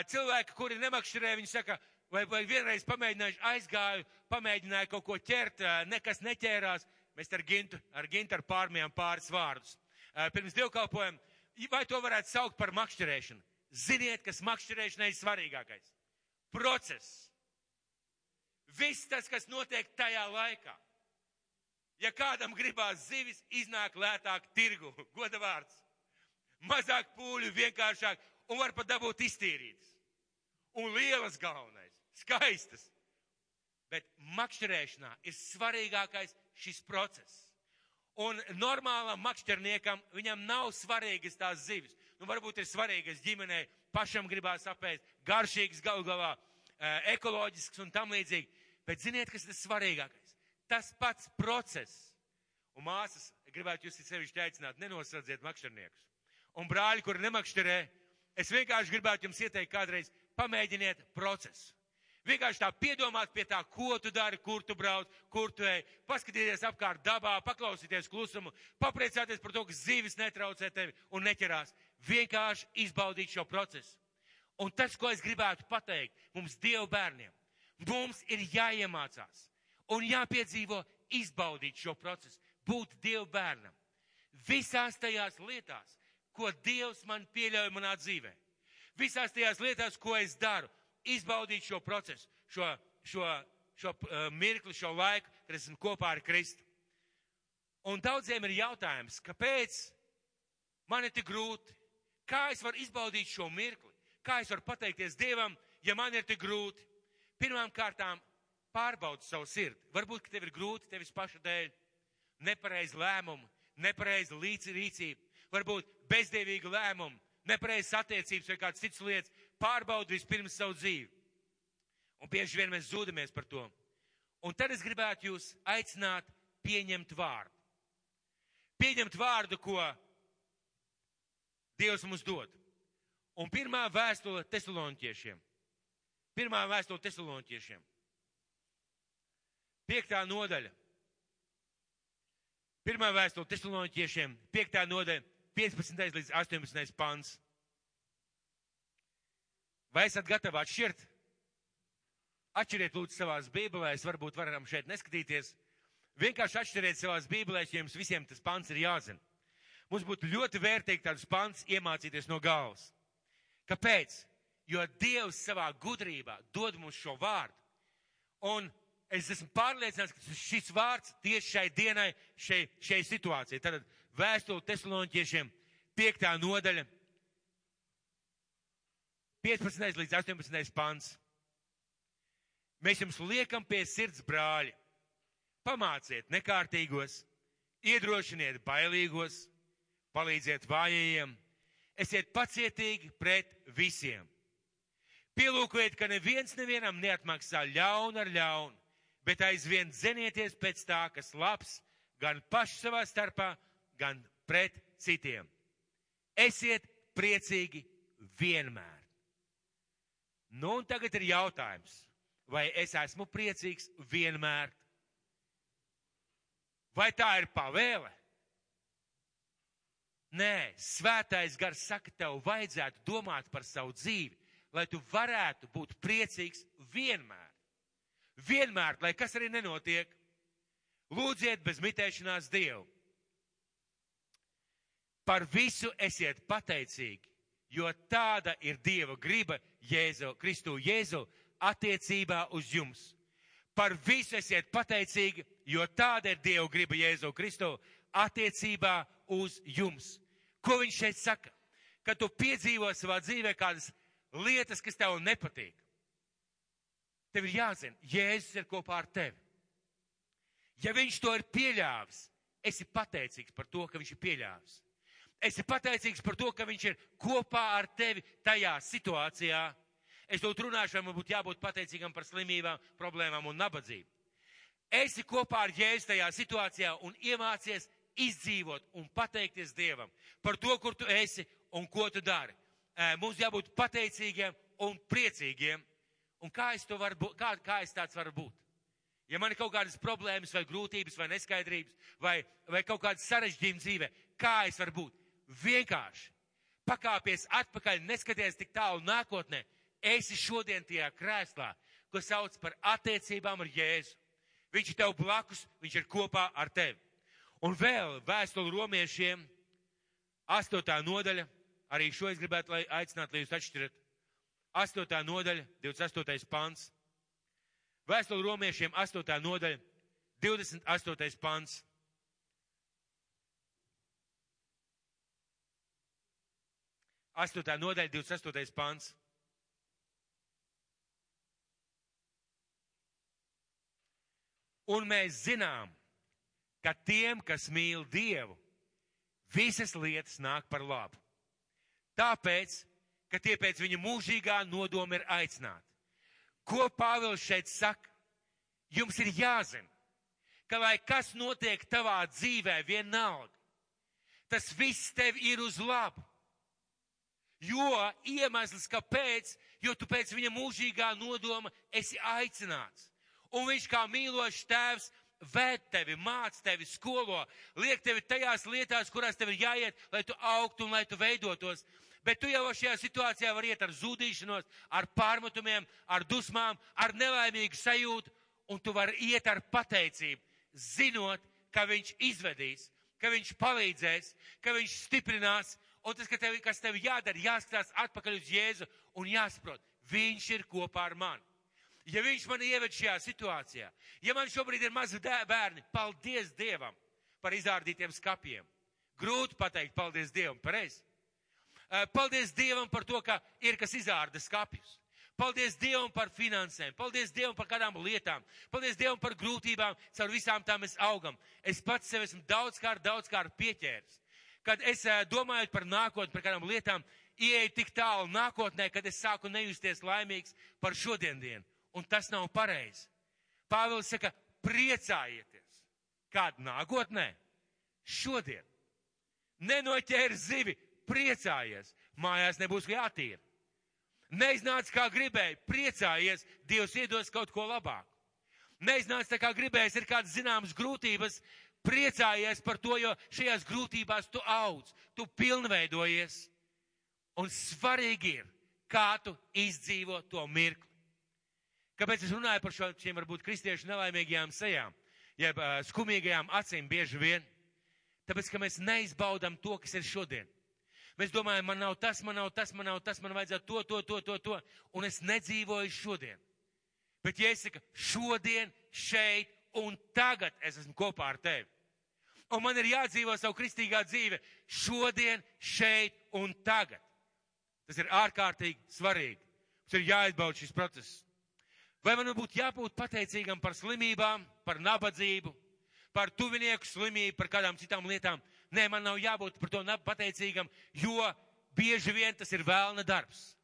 Cilvēki, kuri nemakšķerē, viņi saka, vai, vai vienreiz pamēģinājuši aizgāju, pamēģināju kaut ko ķert, nekas neķērās. Mēs ar Gintu, ar Gintu ar pārmijām pāris vārdus. Pirms dievkalpojam, vai to varētu saukt par makšķerēšanu? Ziniet, kas makšķerēšanai ir svarīgākais. Process. Viss tas, kas notiek tajā laikā. Ja kādam gribās zivis, iznāk lētāk tirgu, (laughs) goda vārds. Mazāk pūļu, vienkāršāk, un var pat dabūt iztīrītas. Un lielas galvenais, skaistas. Bet makšķerēšanā ir svarīgākais šis process. Un normālam makšķerniekam viņam nav svarīgas tās zivis. Nu, varbūt ir svarīgas ģimenei, pašam gribās apēst, garšīgas galu galā, ekoloģisks un tam līdzīgi. Bet ziniet, kas ir svarīgākais? Tas pats process. Un māsas, gribētu jūs sevišķi aicināt, nenosadziet makšķerniekus. Un brāļi, kuri nemakšķerē, es vienkārši gribētu jums ieteikt kādreiz pamēģiniet procesu. Vienkārši tā piedomāt pie tā, ko tu dari, kur tu brauc, kur tu ej, paskatīties apkārt dabā, paklausīties klusumu, papriecāties par to, ka zīves netraucē tevi un neķerās. Vienkārši izbaudīt šo procesu. Un tas, ko es gribētu pateikt mums, Dievu bērniem, mums ir jāiemācās un jāpiedzīvo izbaudīt šo procesu, būt Dievu bērnam. Visās tajās lietās, ko Dievs man pieļauj manā dzīvē. Visās tajās lietās, ko es daru, izbaudīt šo procesu, šo, šo, šo uh, mirkli, šo laiku, kad esmu kopā ar Kristu. Un daudziem ir jautājums, kāpēc man ir tik grūti? Kā es varu izbaudīt šo mirkli? Kā es varu pateikties Dievam, ja man ir tik grūti? Pirmām kārtām pārbaudi savu sirdi. Varbūt, ka tev ir grūti tevis paša dēļ, nepareizi lēmumi, nepareizi līdzrīcība, varbūt bezdevīga lēmuma, nepareizas attiecības vai kādas citas lietas, pārbaudi vispirms savu dzīvi. Un bieži vien mēs zūdamies par to. Un tad es gribētu jūs aicināt pieņemt vārdu. Pieņemt vārdu, ko Dievs mums dod. Un pirmā vēstule tesaloniķiešiem. Pirmā vēstule tesaloniķiešiem. Piektā nodaļa. Pirmā vēstule tesaloniķiešiem. Piektā nodaļa. 15. līdz 18. pants. Vai esat gatavi atšķirt? Atšķiriet lūdzu savās bībelēs, varbūt varam šeit neskatīties. Vienkārši atšķiriet savās bībelēs, jo jums visiem tas pants ir jāzina. Mums būtu ļoti vērtīgi tādus pants iemācīties no galvas. Kāpēc? Jo Dievs savā gudrībā dod mums šo vārdu. Un es esmu pārliecināts, ka šis vārds tieši šai dienai, šai, šai situācijai. Tad vēstuli tesaloniķiešiem, piektā nodaļa, 15. līdz 18. pants. Mēs jums liekam pie sirds brāļi. Pamāciet nekārtīgos, iedrošiniet bailīgos, palīdziet vājajiem, esiet pacietīgi pret visiem. Pielūkojiet, ka neviens nevienam neatmaksā ļaunu ar ļaunu, bet aizvien zenieties pēc tā, kas labs, gan paši savā starpā, gan pret citiem. Esiet priecīgi vienmēr. Nu, un tagad ir jautājums, vai es esmu priecīgs vienmēr? Vai tā ir pavēle? Nē, svētais gars saka, tev vajadzētu domāt par savu dzīvi, lai tu varētu būt priecīgs vienmēr. Vienmēr, lai kas arī nenotiek, lūdziet bez mitēšanās Dievu. Par visu esiet pateicīgi, jo tāda ir Dieva griba Jēzu, Kristu Jēzu attiecībā uz jums. Par visu esiet pateicīgi, jo tāda ir Dieva griba Jēzu Kristu attiecībā uz jums. Ko viņš šeit saka? Kad tu piedzīvo savā dzīvē kādas lietas, kas tev nepatīk, tev ir jāzina, Jēzus ir kopā ar tevi. Ja viņš to ir pieļāvis, esi pateicīgs par to, ka viņš ir pieļāvis. Esi pateicīgs par to, ka viņš ir kopā ar tevi tajā situācijā. Es to runāšu, man būtu jābūt pateicīgam par slimībām, problēmām un nabadzību. Esi kopā ar Jēzu tajā situācijā un iemācies izdzīvot un pateikties Dievam par to, kur tu esi un ko tu dari. Mums jābūt pateicīgiem un priecīgiem. Un kā es, var, kā, kā es tāds varu būt? Ja man ir kaut kādas problēmas vai grūtības vai neskaidrības vai, vai kaut kādas sarežģījumas dzīvē, kā es varu būt? vienkārši pakāpies atpakaļ, neskaties tik tālu nākotnē, esi šodien tajā krēslā, ko sauc par attiecībām ar Jēzu. Viņš ir tev blakus, viņš ir kopā ar tevi. Un vēl vēstuli romiešiem, astotā nodaļa, arī šo es gribētu lai aicināt, lai jūs atšķirat. Astotā nodaļa, 28. pants. Vēstuli romiešiem, astotā nodaļa, 28. pants. Astotā nodaļa, 28. pants. Un mēs zinām, ka tiem, kas mīl Dievu, visas lietas nāk par labu. Tāpēc, ka tie pēc viņa mūžīgā nodoma ir aicināti. Ko Pāvils šeit saka? Jums ir jāzina, ka lai kas notiek tavā dzīvē, vienalga, tas viss tev ir uz labu. Jo iemesls, kāpēc, jo tu pēc viņa mūžīgā nodoma esi aicināts. Un viņš kā mīlošs tēvs vēd tevi, māc tevi, skolo, liek tevi tajās lietās, kurās tev ir jāiet, lai tu augtu un lai tu veidotos. Bet tu jau šajā situācijā vari iet ar zudīšanos, ar pārmetumiem, ar dusmām, ar nelaimīgu sajūtu, un tu vari iet ar pateicību, zinot, ka viņš izvedīs, ka viņš palīdzēs, ka viņš stiprinās, un tas, ka tev, kas tev jādara, jāskatās atpakaļ uz Jēzu un jāsaprot, viņš ir kopā ar mani. Ja viņš mani ieved šajā situācijā, ja man šobrīd ir mazi bērni, paldies Dievam par izrādītiem skapiem. Grūti pateikt paldies Dievam, pareizi. Paldies Dievam par to, ka ir kas izrāda skapjus. Paldies Dievam par finansēm, paldies Dievam par kādām lietām, paldies Dievam par grūtībām, caur visām tām mēs augam. Es pats sev esmu daudzkārt, daudzkārt pieķēris. Kad es domāju par nākotni, par kādām lietām, ieeju tik tālu nākotnē, kad es sāku nejusties laimīgs par šodien dienu. Un tas nav pareizi. Pāvils saka, priecājieties. Kādu nākotnē? Šodien. Nenoķēri zivi, priecājies. Mājās nebūs jātīra. Neiznāc kā gribēji, priecājies, Dievs iedos kaut ko labāku. Neiznāc tā kā gribējies, ir kādas zināmas grūtības, priecājies par to, jo šajās grūtībās tu audz, tu pilnveidojies. Un svarīgi ir, kā tu izdzīvo to mirkli. Kāpēc es runāju par šo, šiem varbūt kristiešu nelaimīgajām sejām, jeb uh, skumīgajām acīm bieži vien? Tāpēc, ka mēs neizbaudam to, kas ir šodien. Mēs domājam, man nav tas, man nav tas, man nav tas, man vajadzētu to, to, to, to, to, un es nedzīvoju šodien. Bet, ja es saku, šodien, šeit un tagad es esmu kopā ar tevi, un man ir jādzīvo savu kristīgā dzīve šodien, šeit un tagad, tas ir ārkārtīgi svarīgi. Mums ir jāizbauda šis process. Vai man būtu jābūt pateicīgam par slimībām, par nabadzību, par tuvinieku slimību, par kādām citām lietām? Nē, man nav jābūt par to pateicīgam, jo bieži vien tas ir vēlna darbs.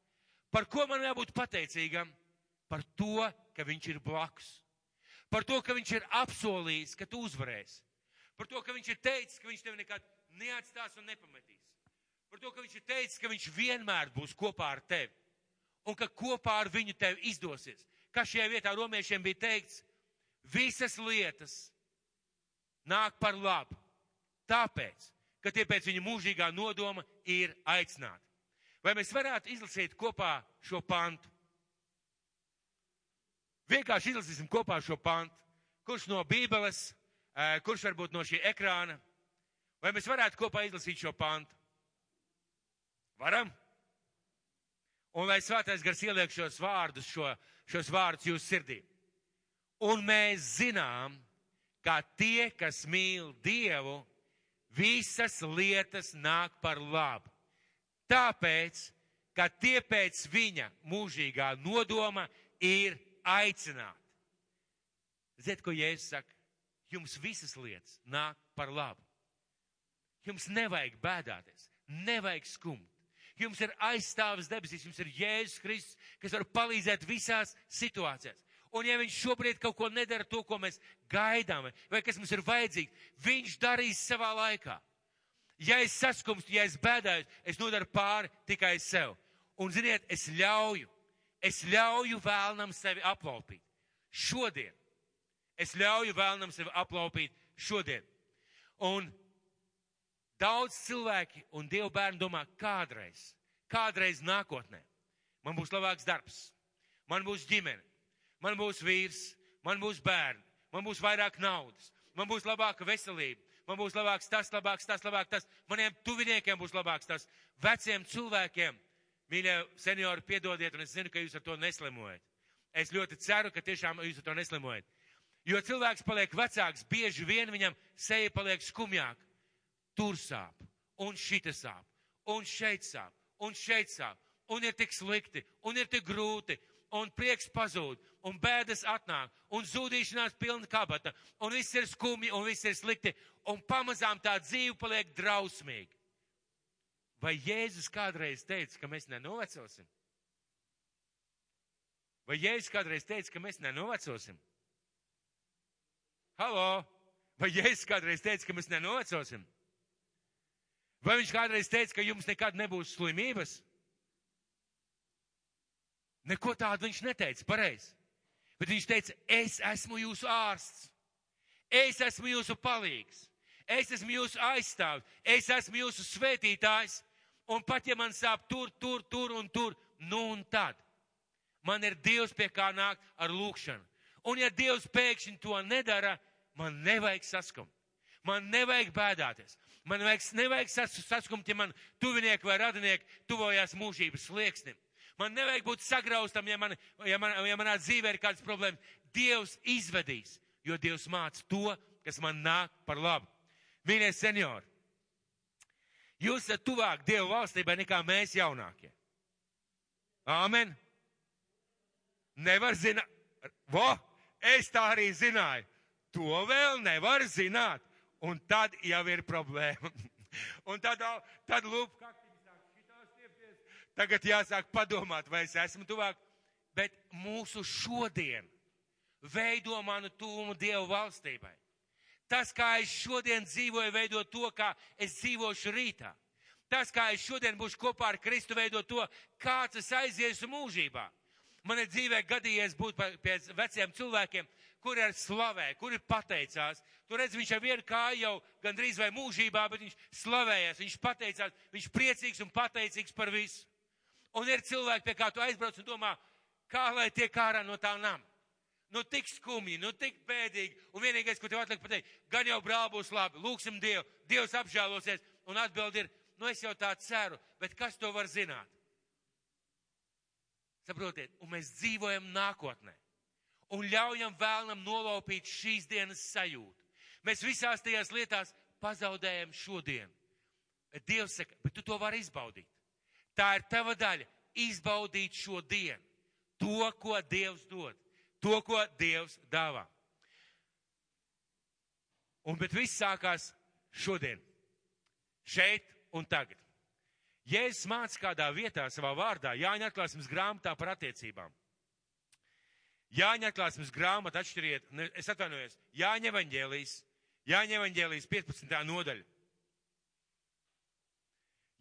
Par ko man jābūt pateicīgam? Par to, ka viņš ir blakus. Par to, ka viņš ir apsolījis, ka tu uzvarēsi. Par to, ka viņš ir teicis, ka viņš tevi nekad neatstās un nepametīs. Par to, ka viņš ir teicis, ka viņš vienmēr būs kopā ar tevi. Un ka kopā ar viņu tev izdosies. Kā šajā vietā romiešiem bija teikts, visas lietas nāk par labu tāpēc, ka tie pēc viņa mūžīgā nodoma ir aicināti. Vai mēs varētu izlasīt kopā šo pantu? Vienkārši izlasīsim kopā šo pantu. Kurš no Bībeles, kurš varbūt no šī ekrāna? Vai mēs varētu kopā izlasīt šo pantu? Varam? Un lai svētais gars ieliek šos vārdus, šo, šos vārdus jūsu sirdī. Un mēs zinām, ka tie, kas mīl Dievu, visas lietas nāk par labu. Tāpēc, ka tie pēc viņa mūžīgā nodoma ir aicināti. Ziniet, ko Jēzus saka? Jums visas lietas nāk par labu. Jums nevajag bēdāties, nevajag skumt. Jums ir aizstāvis debesīs, jums ir Jēzus Kristus, kas var palīdzēt visās situācijās. Un ja viņš šobrīd kaut ko nedara to, ko mēs gaidām, vai kas mums ir vajadzīgs, viņš darīs savā laikā. Ja es saskumstu, ja es bēdāju, es nodaru pāri tikai sev. Un ziniet, es ļauju, es ļauju vēlnam sevi aplaupīt. Šodien. Es ļauju vēlnam sevi aplaupīt šodien. Un Daudz cilvēki un Dievu bērni domā kādreiz, kādreiz nākotnē. Man būs labāks darbs, man būs ģimene, man būs vīrs, man būs bērni, man būs vairāk naudas, man būs labāka veselība, man būs labāks tas, labāks tas, labāks tas, maniem tuviniekiem būs labāks tas, veciem cilvēkiem. Mīļie seniori, piedodiet, un es zinu, ka jūs ar to neslimojat. Es ļoti ceru, ka tiešām jūs ar to neslimojat. Jo cilvēks paliek vecāks, bieži vien viņam seja paliek skumjāk. Tur sāp, un šita sāp, un šeit sāp, un šeit sāp, un ir tik slikti, un ir tik grūti, un prieks pazūd, un bēdas atnāk, un zudīšanās pilna kabata, un viss ir skumji, un viss ir slikti, un pamazām tā dzīve paliek drausmīga. Vai Jēzus kādreiz teica, ka mēs nenovecosim? Vai Jēzus kādreiz teica, ka mēs nenovecosim? Halo! Vai Jēzus kādreiz teica, ka mēs nenovecosim? Vai viņš kādreiz teica, ka jums nekad nebūs slimības? Neko tādu viņš neteica, pareizi. Bet viņš teica, es esmu jūsu ārsts. Es esmu jūsu palīgs. Es esmu jūsu aizstāvis. Es esmu jūsu svētītājs. Un pat ja man sāp tur, tur, tur un tur, nu un tad. Man ir Dievs pie kā nākt ar lūkšanu. Un ja Dievs pēkšņi to nedara, man nevajag saskumt. Man nevajag bēdāties. Man vajag, nevajag saskumt, ja man tuvinieki vai radinieki tuvojās mūžības slieksnim. Man nevajag būt sagraustam, ja, man, ja, man, ja manā dzīvē ir kādas problēmas. Dievs izvedīs, jo Dievs māca to, kas man nāk par labu. Mīļie seniori, jūs esat tuvāk Dieva valstībai nekā mēs jaunākie. Āmen! Nevar zināt, vo, es tā arī zināju. To vēl nevar zināt. Un tad jau ir problēma. (laughs) Un tad, tad lūp, Tagad jāsāk padomāt, vai es esmu tuvāk, bet mūsu šodien veido manu tūmu Dievu valstībai. Tas, kā es šodien dzīvoju, veido to, kā es dzīvošu rītā. Tas, kā es šodien būšu kopā ar Kristu, veido to, kāds es aiziešu mūžībā. Man ir dzīvē gadījies būt pie veciem cilvēkiem, kuri ir slavē, kuri pateicās. Tu redz, viņš ar vienu kāju jau gandrīz vai mūžībā, bet viņš slavējas, viņš pateicās, viņš priecīgs un pateicīgs par visu. Un ir cilvēki, pie kā tu aizbrauc un domā, kā lai tiek ārā no tā nama. Nu, tik skumji, nu, tik bēdīgi. Un vienīgais, ko tev atliek pateikt, gan jau brāl būs labi, lūksim Dievu, Dievs apžēlosies. Un atbild ir, nu, es jau tā ceru, bet kas to var zināt? Saprotiet, un mēs dzīvojam nākotnē. Un ļaujam vēlnam nolaupīt šīs dienas sajūtu. Mēs visās tajās lietās pazaudējam šodien. Dievs saka, bet tu to vari izbaudīt. Tā ir tava daļa - izbaudīt šo dienu. To, ko Dievs dod. To, ko Dievs dāvā. Un bet viss sākās šodien. Šeit un tagad. Jēzus māca kādā vietā savā vārdā, Jāņa atklāsmes grāmatā par attiecībām. Jāņa atklāsmes grāmata atšķiriet, ne, es atvainojos, Jāņa evaņģēlijas, Jāņa evaņģēlijas 15. nodaļa.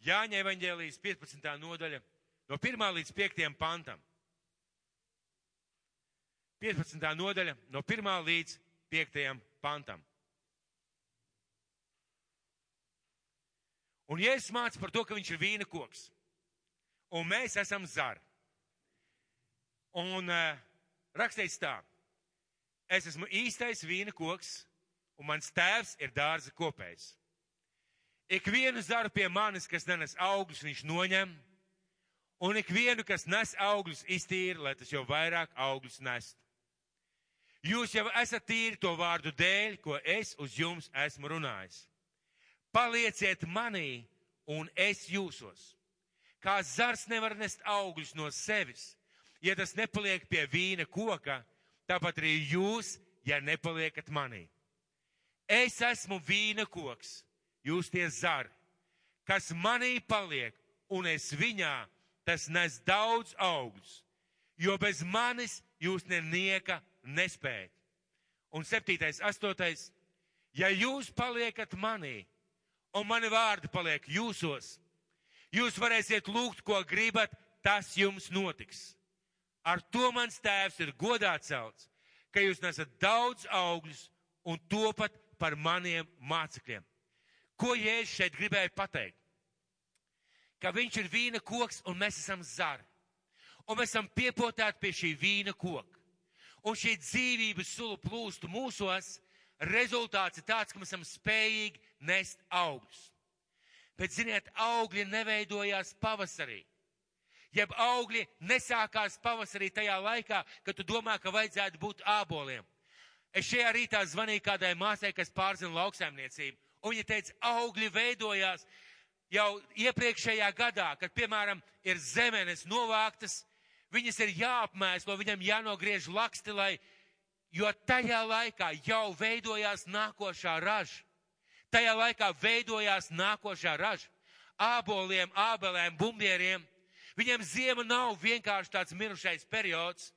Jāņa evaņģēlijas 15. nodaļa no 1. līdz 5. pantam. 15. nodaļa no 1. līdz 5. pantam. Un Jēzus māca par to, ka viņš ir vīna koks. Un mēs esam zari. Un uh, rakstīts tā. Es esmu īstais vīna koks, un mans tēvs ir dārza kopējs. Ikvienu zaru pie manis, kas nenes augļus, viņš noņem, un ikvienu, kas nes augļus, iztīra, lai tas jau vairāk augļus nest. Jūs jau esat tīri to vārdu dēļ, ko es uz jums esmu runājis. Palieciet manī, un es jūsos. Kā zars nevar nest augļus no sevis, ja tas nepaliek pie vīna koka, tāpat arī jūs, ja nepaliekat manī. Es esmu vīna koks jūs tie zari, kas manī paliek un es viņā, tas nes daudz augļus, jo bez manis jūs nenieka nespējat. Un septītais, astotais, ja jūs paliekat manī un mani vārdi paliek jūsos, jūs varēsiet lūgt, ko gribat, tas jums notiks. Ar to mans tēvs ir godā celts, ka jūs nesat daudz augļus un topat par maniem mācekļiem. Ko Jēzus šeit gribēja pateikt? Ka viņš ir vīna koks un mēs esam zari. Un mēs esam piepotēti pie šī vīna koka. Un šī dzīvības sula plūstu mūsos, rezultāts ir tāds, ka mēs esam spējīgi nest augļus. Bet, ziniet, augļi neveidojās pavasarī. Jeb augļi nesākās pavasarī tajā laikā, kad tu domā, ka vajadzētu būt āboliem. Es šajā rītā zvanīju kādai māsai, kas pārzina lauksaimniecību, un viņa teica, augļi veidojās jau iepriekšējā gadā, kad, piemēram, ir zemenes novāktas, viņas ir jāapmēslo, viņam jānogriež laksti, lai, jo tajā laikā jau veidojās nākošā raža. Tajā laikā veidojās nākošā raža. Āboliem, ābelēm, bumbieriem. Viņiem ziema nav vienkārši tāds mirušais periods.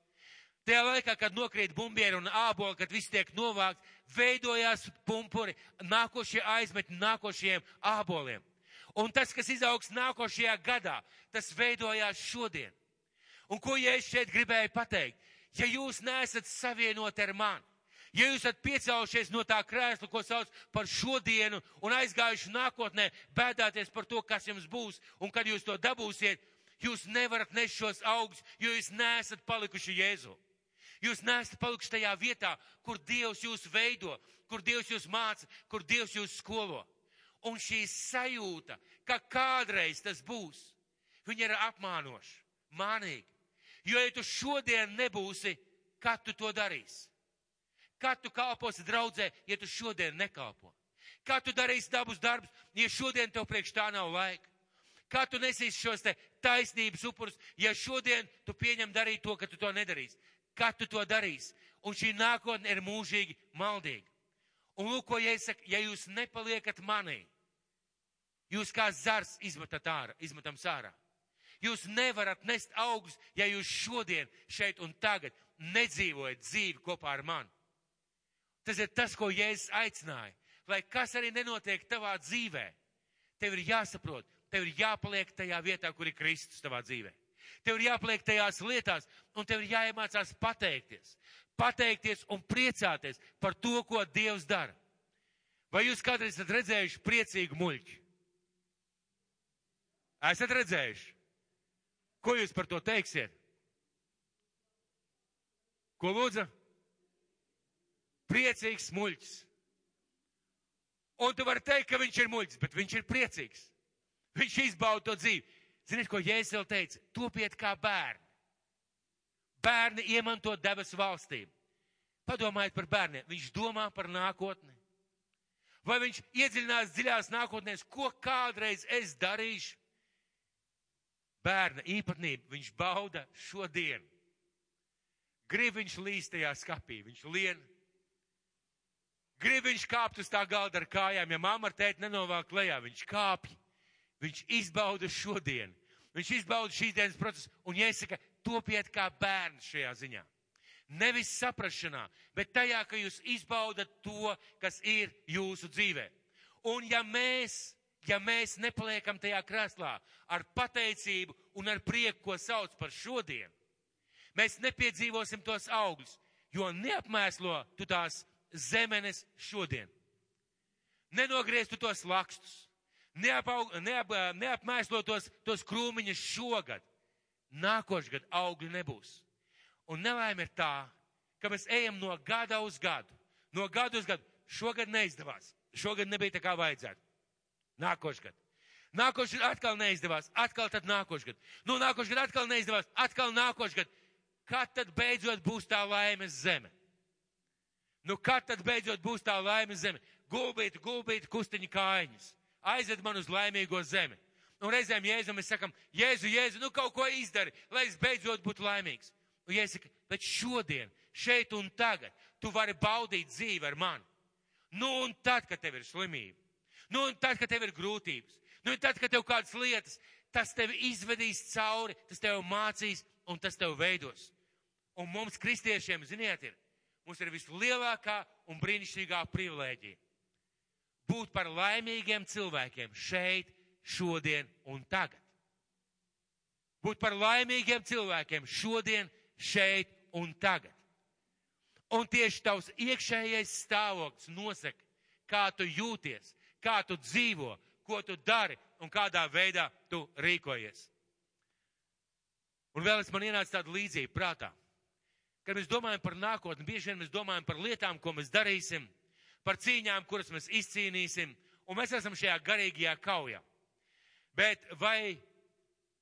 Tajā laikā, kad nokrīt bumbieri un āboli, kad viss tiek novākts, veidojās pumpuri, nākošie aizmetņi nākošiem āboliem. Un tas, kas izaugs nākošajā gadā, tas veidojās šodien. Un ko ja es šeit gribēju pateikt? Ja jūs neesat savienoti ar mani, ja jūs esat piecēlušies no tā krēsla, ko sauc par šodienu, un aizgājuši nākotnē, bēdāties par to, kas jums būs, un kad jūs to dabūsiet, jūs nevarat nest šos augus, jo jūs neesat palikuši Jēzu. Jūs neesat palikuši tajā vietā, kur Dievs jūs veido, kur Dievs jūs māca, kur Dievs jūs skolo. Un šī sajūta, ka kādreiz tas būs, viņa ir apmānoša, mānīga. Jo, ja tu šodien nebūsi, kad tu to darīsi? Kad tu kalposi draudzē, ja tu šodien nekalpo? Kad tu darīsi dabus darbus, ja šodien tev priekš tā nav laika? Kā tu nesīsi šos te taisnības upurus, ja šodien tu pieņem darīt to, ka tu to nedarīsi? Kā tu to darīsi? Un šī nākotne ir mūžīgi maldīga. Un lūk, ko iesaka, ja jūs nepaliekat manī, jūs kā zars izmetat ārā, izmetam sārā. Jūs nevarat nest augus, ja jūs šodien, šeit un tagad nedzīvojat dzīvi kopā ar mani. Tas ir tas, ko Jēzus aicināja. Lai kas arī nenotiek tavā dzīvē, tev ir jāsaprot, tev ir jāpaliek tajā vietā, kur ir Kristus tavā dzīvē. Tev ir jāpaliek tajās lietās, un tev ir jāiemācās pateikties. Pateikties un priecāties par to, ko Dievs dara. Vai jūs kādreiz esat redzējuši priecīgu muļķi? Esat redzējuši? Ko jūs par to teiksiet? Ko lūdza? Priecīgs muļķis. Un tu vari teikt, ka viņš ir muļķis, bet viņš ir priecīgs. Viņš izbauda to dzīvi. Ziniet, ko Jēzus vēl teica? Topiet kā bērni. Bērni iemanto debesu valstīm. Padomājiet par bērniem. Viņš domā par nākotni. Vai viņš iedziļinās dziļās nākotnēs, ko kādreiz es darīšu? bērna īpatnība, viņš bauda šodienu. Grib viņš līst tajā skapī, viņš lien. Grib viņš kāpt uz tā galda ar kājām, ja mamma ar tēti nenovāk lejā, viņš kāpj. Viņš izbauda šodienu. Viņš izbauda šīs dienas procesu un iesaka, topiet kā bērns šajā ziņā. Nevis saprašanā, bet tajā, ka jūs izbaudat to, kas ir jūsu dzīvē. Un ja mēs ja mēs nepaliekam tajā krēslā ar pateicību un ar prieku, ko sauc par šodien, mēs nepiedzīvosim tos augļus, jo neapmēslo tu tās zemenes šodien. Nenogriezt tos lakstus, neapaug, neap, neapmēslo tos, tos krūmiņus šogad. Nākošgad augļi nebūs. Un nelaime ir tā, ka mēs ejam no gada uz gadu. No gada uz gadu. Šogad neizdevās. Šogad nebija tā kā vajadzētu. Nākošgad. Nākošais atkal neizdevās, atkal tad nākošgad. Nu, nākošgad atkal neizdevās, atkal nākošgad. Kad tad beidzot būs tā laimes zeme? Nu, kad tad beidzot būs tā laimes zeme? Gulbīt, gulbīt, kustiņa kājiņas. Aizved man uz laimīgo zemi. Un reizēm Jēzum mēs sakam, Jēzu, Jēzu, nu kaut ko izdari, lai es beidzot būtu laimīgs. Un Jēzus saka, bet šodien, šeit un tagad, tu vari baudīt dzīvi ar mani. Nu, un tad, kad tev ir slimība Nu, un tad, kad tev ir grūtības, nu, un tad, kad tev kādas lietas, tas tev izvedīs cauri, tas tev mācīs un tas tev veidos. Un mums, kristiešiem, ziniet, ir, mums ir vislielākā un brīnišķīgā privilēģija. Būt par laimīgiem cilvēkiem šeit, šodien un tagad. Būt par laimīgiem cilvēkiem šodien, šeit un tagad. Un tieši tavs iekšējais stāvoklis nosaka, kā tu jūties, kā tu dzīvo, ko tu dari un kādā veidā tu rīkojies. Un vēl es man ienāca tāda līdzība prātā. Kad mēs domājam par nākotni, bieži vien mēs domājam par lietām, ko mēs darīsim, par cīņām, kuras mēs izcīnīsim, un mēs esam šajā garīgajā kaujā. Bet vai,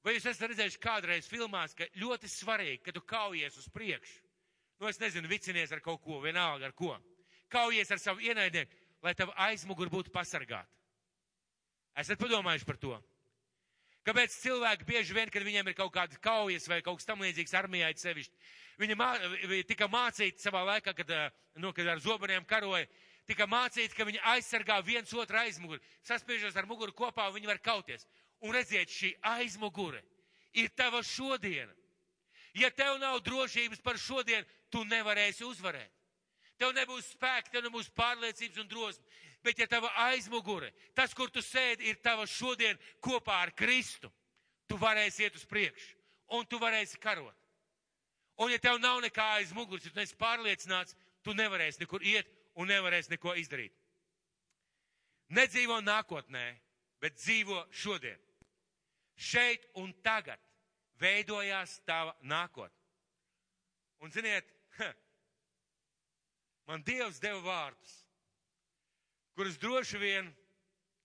vai jūs esat redzējuši kādreiz filmās, ka ļoti svarīgi, ka tu kaujies uz priekšu? Nu, es nezinu, vicinies ar kaut ko, vienalga ar ko. Kaujies ar savu ienaidnieku, lai tava aizmugur būtu pasargāta. Esat padomājuši par to? Kāpēc cilvēki bieži vien, kad viņiem ir kaut kādas kaujas vai kaut kas tam līdzīgs armijā, sevišķi, viņi mā, tika mācīti savā laikā, kad, nu, kad ar zobeniem karoja, tika mācīti, ka viņi aizsargā viens otru aizmuguri, saspiežas ar muguru kopā un viņi var kauties. Un redziet, šī aizmugure ir tava šodiena. Ja tev nav drošības par šodienu, tu nevarēsi uzvarēt. Tev nebūs spēka, tev nebūs pārliecības un drosme. Bet ja tava aizmugure, tas, kur tu sēdi, ir tava šodien kopā ar Kristu, tu varēsi iet uz priekšu un tu varēsi karot. Un ja tev nav nekā aiz muguras, ja tu esi pārliecināts, tu nevarēsi nekur iet un nevarēsi neko izdarīt. Nedzīvo nākotnē, bet dzīvo šodien. Šeit un tagad veidojās tava nākotne. Un ziniet, man Dievs deva vārdus kurus droši vien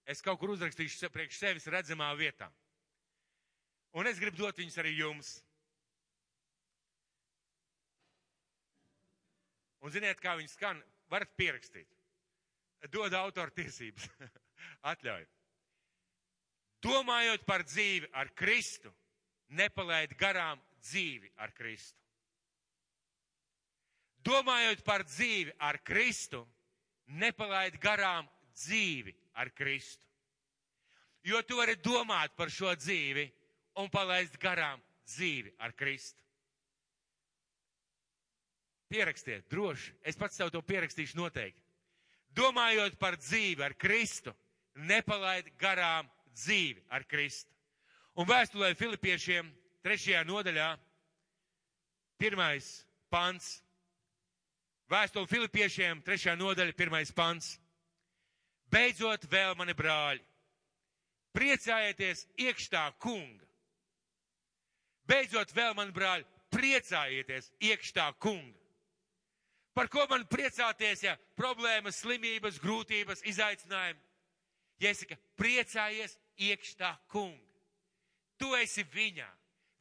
es kaut kur uzrakstīšu priekš sevis redzamā vietā. Un es gribu dot viņus arī jums. Un ziniet, kā viņi skan, varat pierakstīt. Dod autoru tiesības. (laughs) Atļauj. Domājot par dzīvi ar Kristu, nepalaid garām dzīvi ar Kristu. Domājot par dzīvi ar Kristu, nepalaid garām dzīvi ar Kristu. Jo tu vari domāt par šo dzīvi un palaist garām dzīvi ar Kristu. Pierakstiet, droši, es pats tev to pierakstīšu noteikti. Domājot par dzīvi ar Kristu, nepalaid garām dzīvi ar Kristu. Un vēstulē Filipiešiem trešajā nodaļā, pirmais pants, Vēstuli Filipiešiem, trešā nodaļa, pirmais pants. Beidzot vēl, mani brāļi, priecājieties iekštā kunga. Beidzot vēl, mani brāļi, priecājieties iekštā kunga. Par ko man priecāties, ja problēmas, slimības, grūtības, izaicinājumi? Jēsaka, priecājies iekštā kunga. Tu esi viņā.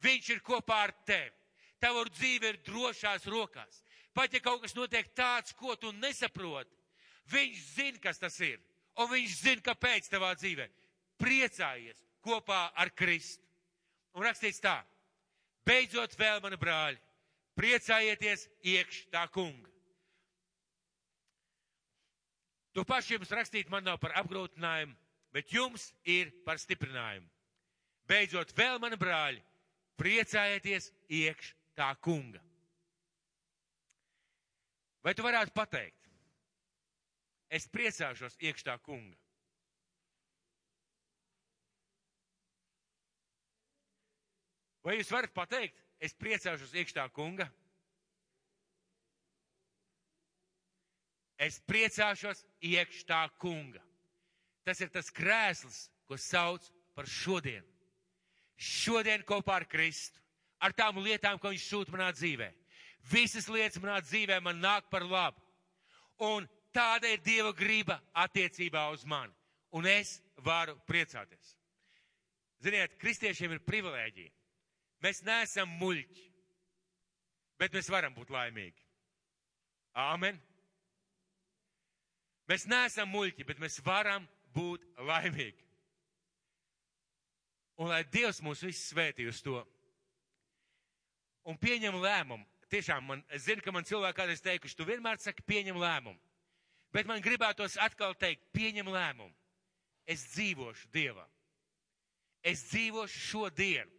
Viņš ir kopā ar tevi. Tava dzīve ir drošās rokās. Pat ja kaut kas notiek tāds, ko tu nesaproti, viņš zina, kas tas ir. Un viņš zina, kāpēc tavā dzīvē. Priecājies kopā ar Kristu. Un rakstīts tā. Beidzot vēl, mani brāļi, priecājieties iekš tā kunga. To pašu jums rakstīt man nav par apgrūtinājumu, bet jums ir par stiprinājumu. Beidzot vēl, mani brāļi, priecājieties iekš tā kunga. Vai tu varētu pateikt? Es priecāšos iekšā kunga. Vai jūs varat pateikt, es priecāšos iekšā kunga? Es priecāšos iekšā kunga. Tas ir tas krēsls, ko sauc par šodienu. Šodien kopā ar Kristu, ar tām lietām, ko viņš sūta manā dzīvēm Visas lietas manā dzīvē man nāk par labu. Un tāda ir Dieva grība attiecībā uz mani. Un es varu priecāties. Ziniet, kristiešiem ir privilēģija. Mēs neesam muļķi, bet mēs varam būt laimīgi. Āmen. Mēs neesam muļķi, bet mēs varam būt laimīgi. Un lai Dievs mūs visus svētī uz to un pieņem lēmumu tiešām man, es zinu, ka man cilvēki kādreiz teikuši, tu vienmēr saki, pieņem lēmumu. Bet man gribētos atkal teikt, pieņem lēmumu. Es dzīvošu Dievā. Es dzīvošu šo dienu.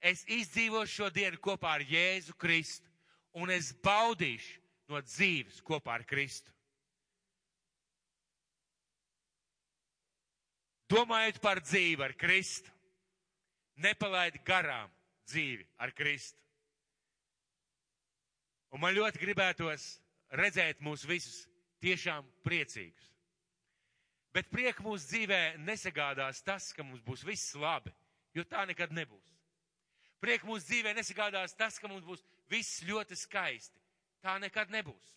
Es izdzīvošu šo dienu kopā ar Jēzu Kristu. Un es baudīšu no dzīves kopā ar Kristu. Domājot par dzīvi ar Kristu, nepalaid garām dzīvi ar Kristu. Un man ļoti gribētos redzēt mūs visus tiešām priecīgus. Bet prieku mūsu dzīvē nesagādās tas, ka mums būs viss labi, jo tā nekad nebūs. Prieku mūsu dzīvē nesagādās tas, ka mums būs viss ļoti skaisti. Tā nekad nebūs.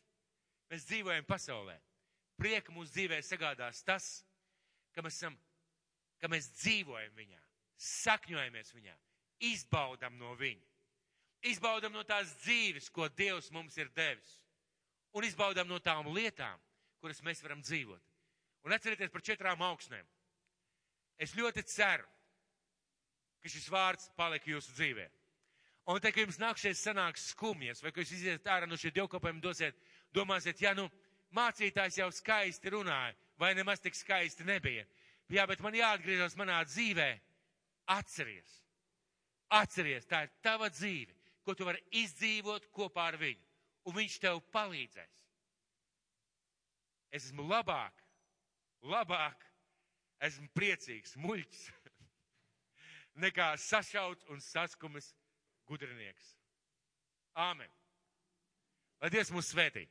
Mēs dzīvojam pasaulē. Prieku mūsu dzīvē sagādās tas, ka mēs, esam, ka mēs dzīvojam viņā, sakņojamies viņā, izbaudam no viņa. Izbaudam no tās dzīves, ko Dievs mums ir devis. Un izbaudam no tām lietām, kuras mēs varam dzīvot. Un atcerieties par četrām augsnēm. Es ļoti ceru, ka šis vārds paliek jūsu dzīvē. Un te, kad jums nākšies sanāks skumjas, vai ka jūs iziet ārā no šī dievkopējuma dosiet, domāsiet, ja nu mācītājs jau skaisti runāja, vai nemaz tik skaisti nebija. Jā, bet man jāatgriežas manā dzīvē. Atceries. Atceries, tā ir tava dzīve, ko tu vari izdzīvot kopā ar viņu. Un viņš tev palīdzēs. Es esmu labāk, labāk, esmu priecīgs, muļķis, (laughs) nekā sašauts un saskumis gudrinieks. Āmen. Lai Dievs mūs svētī!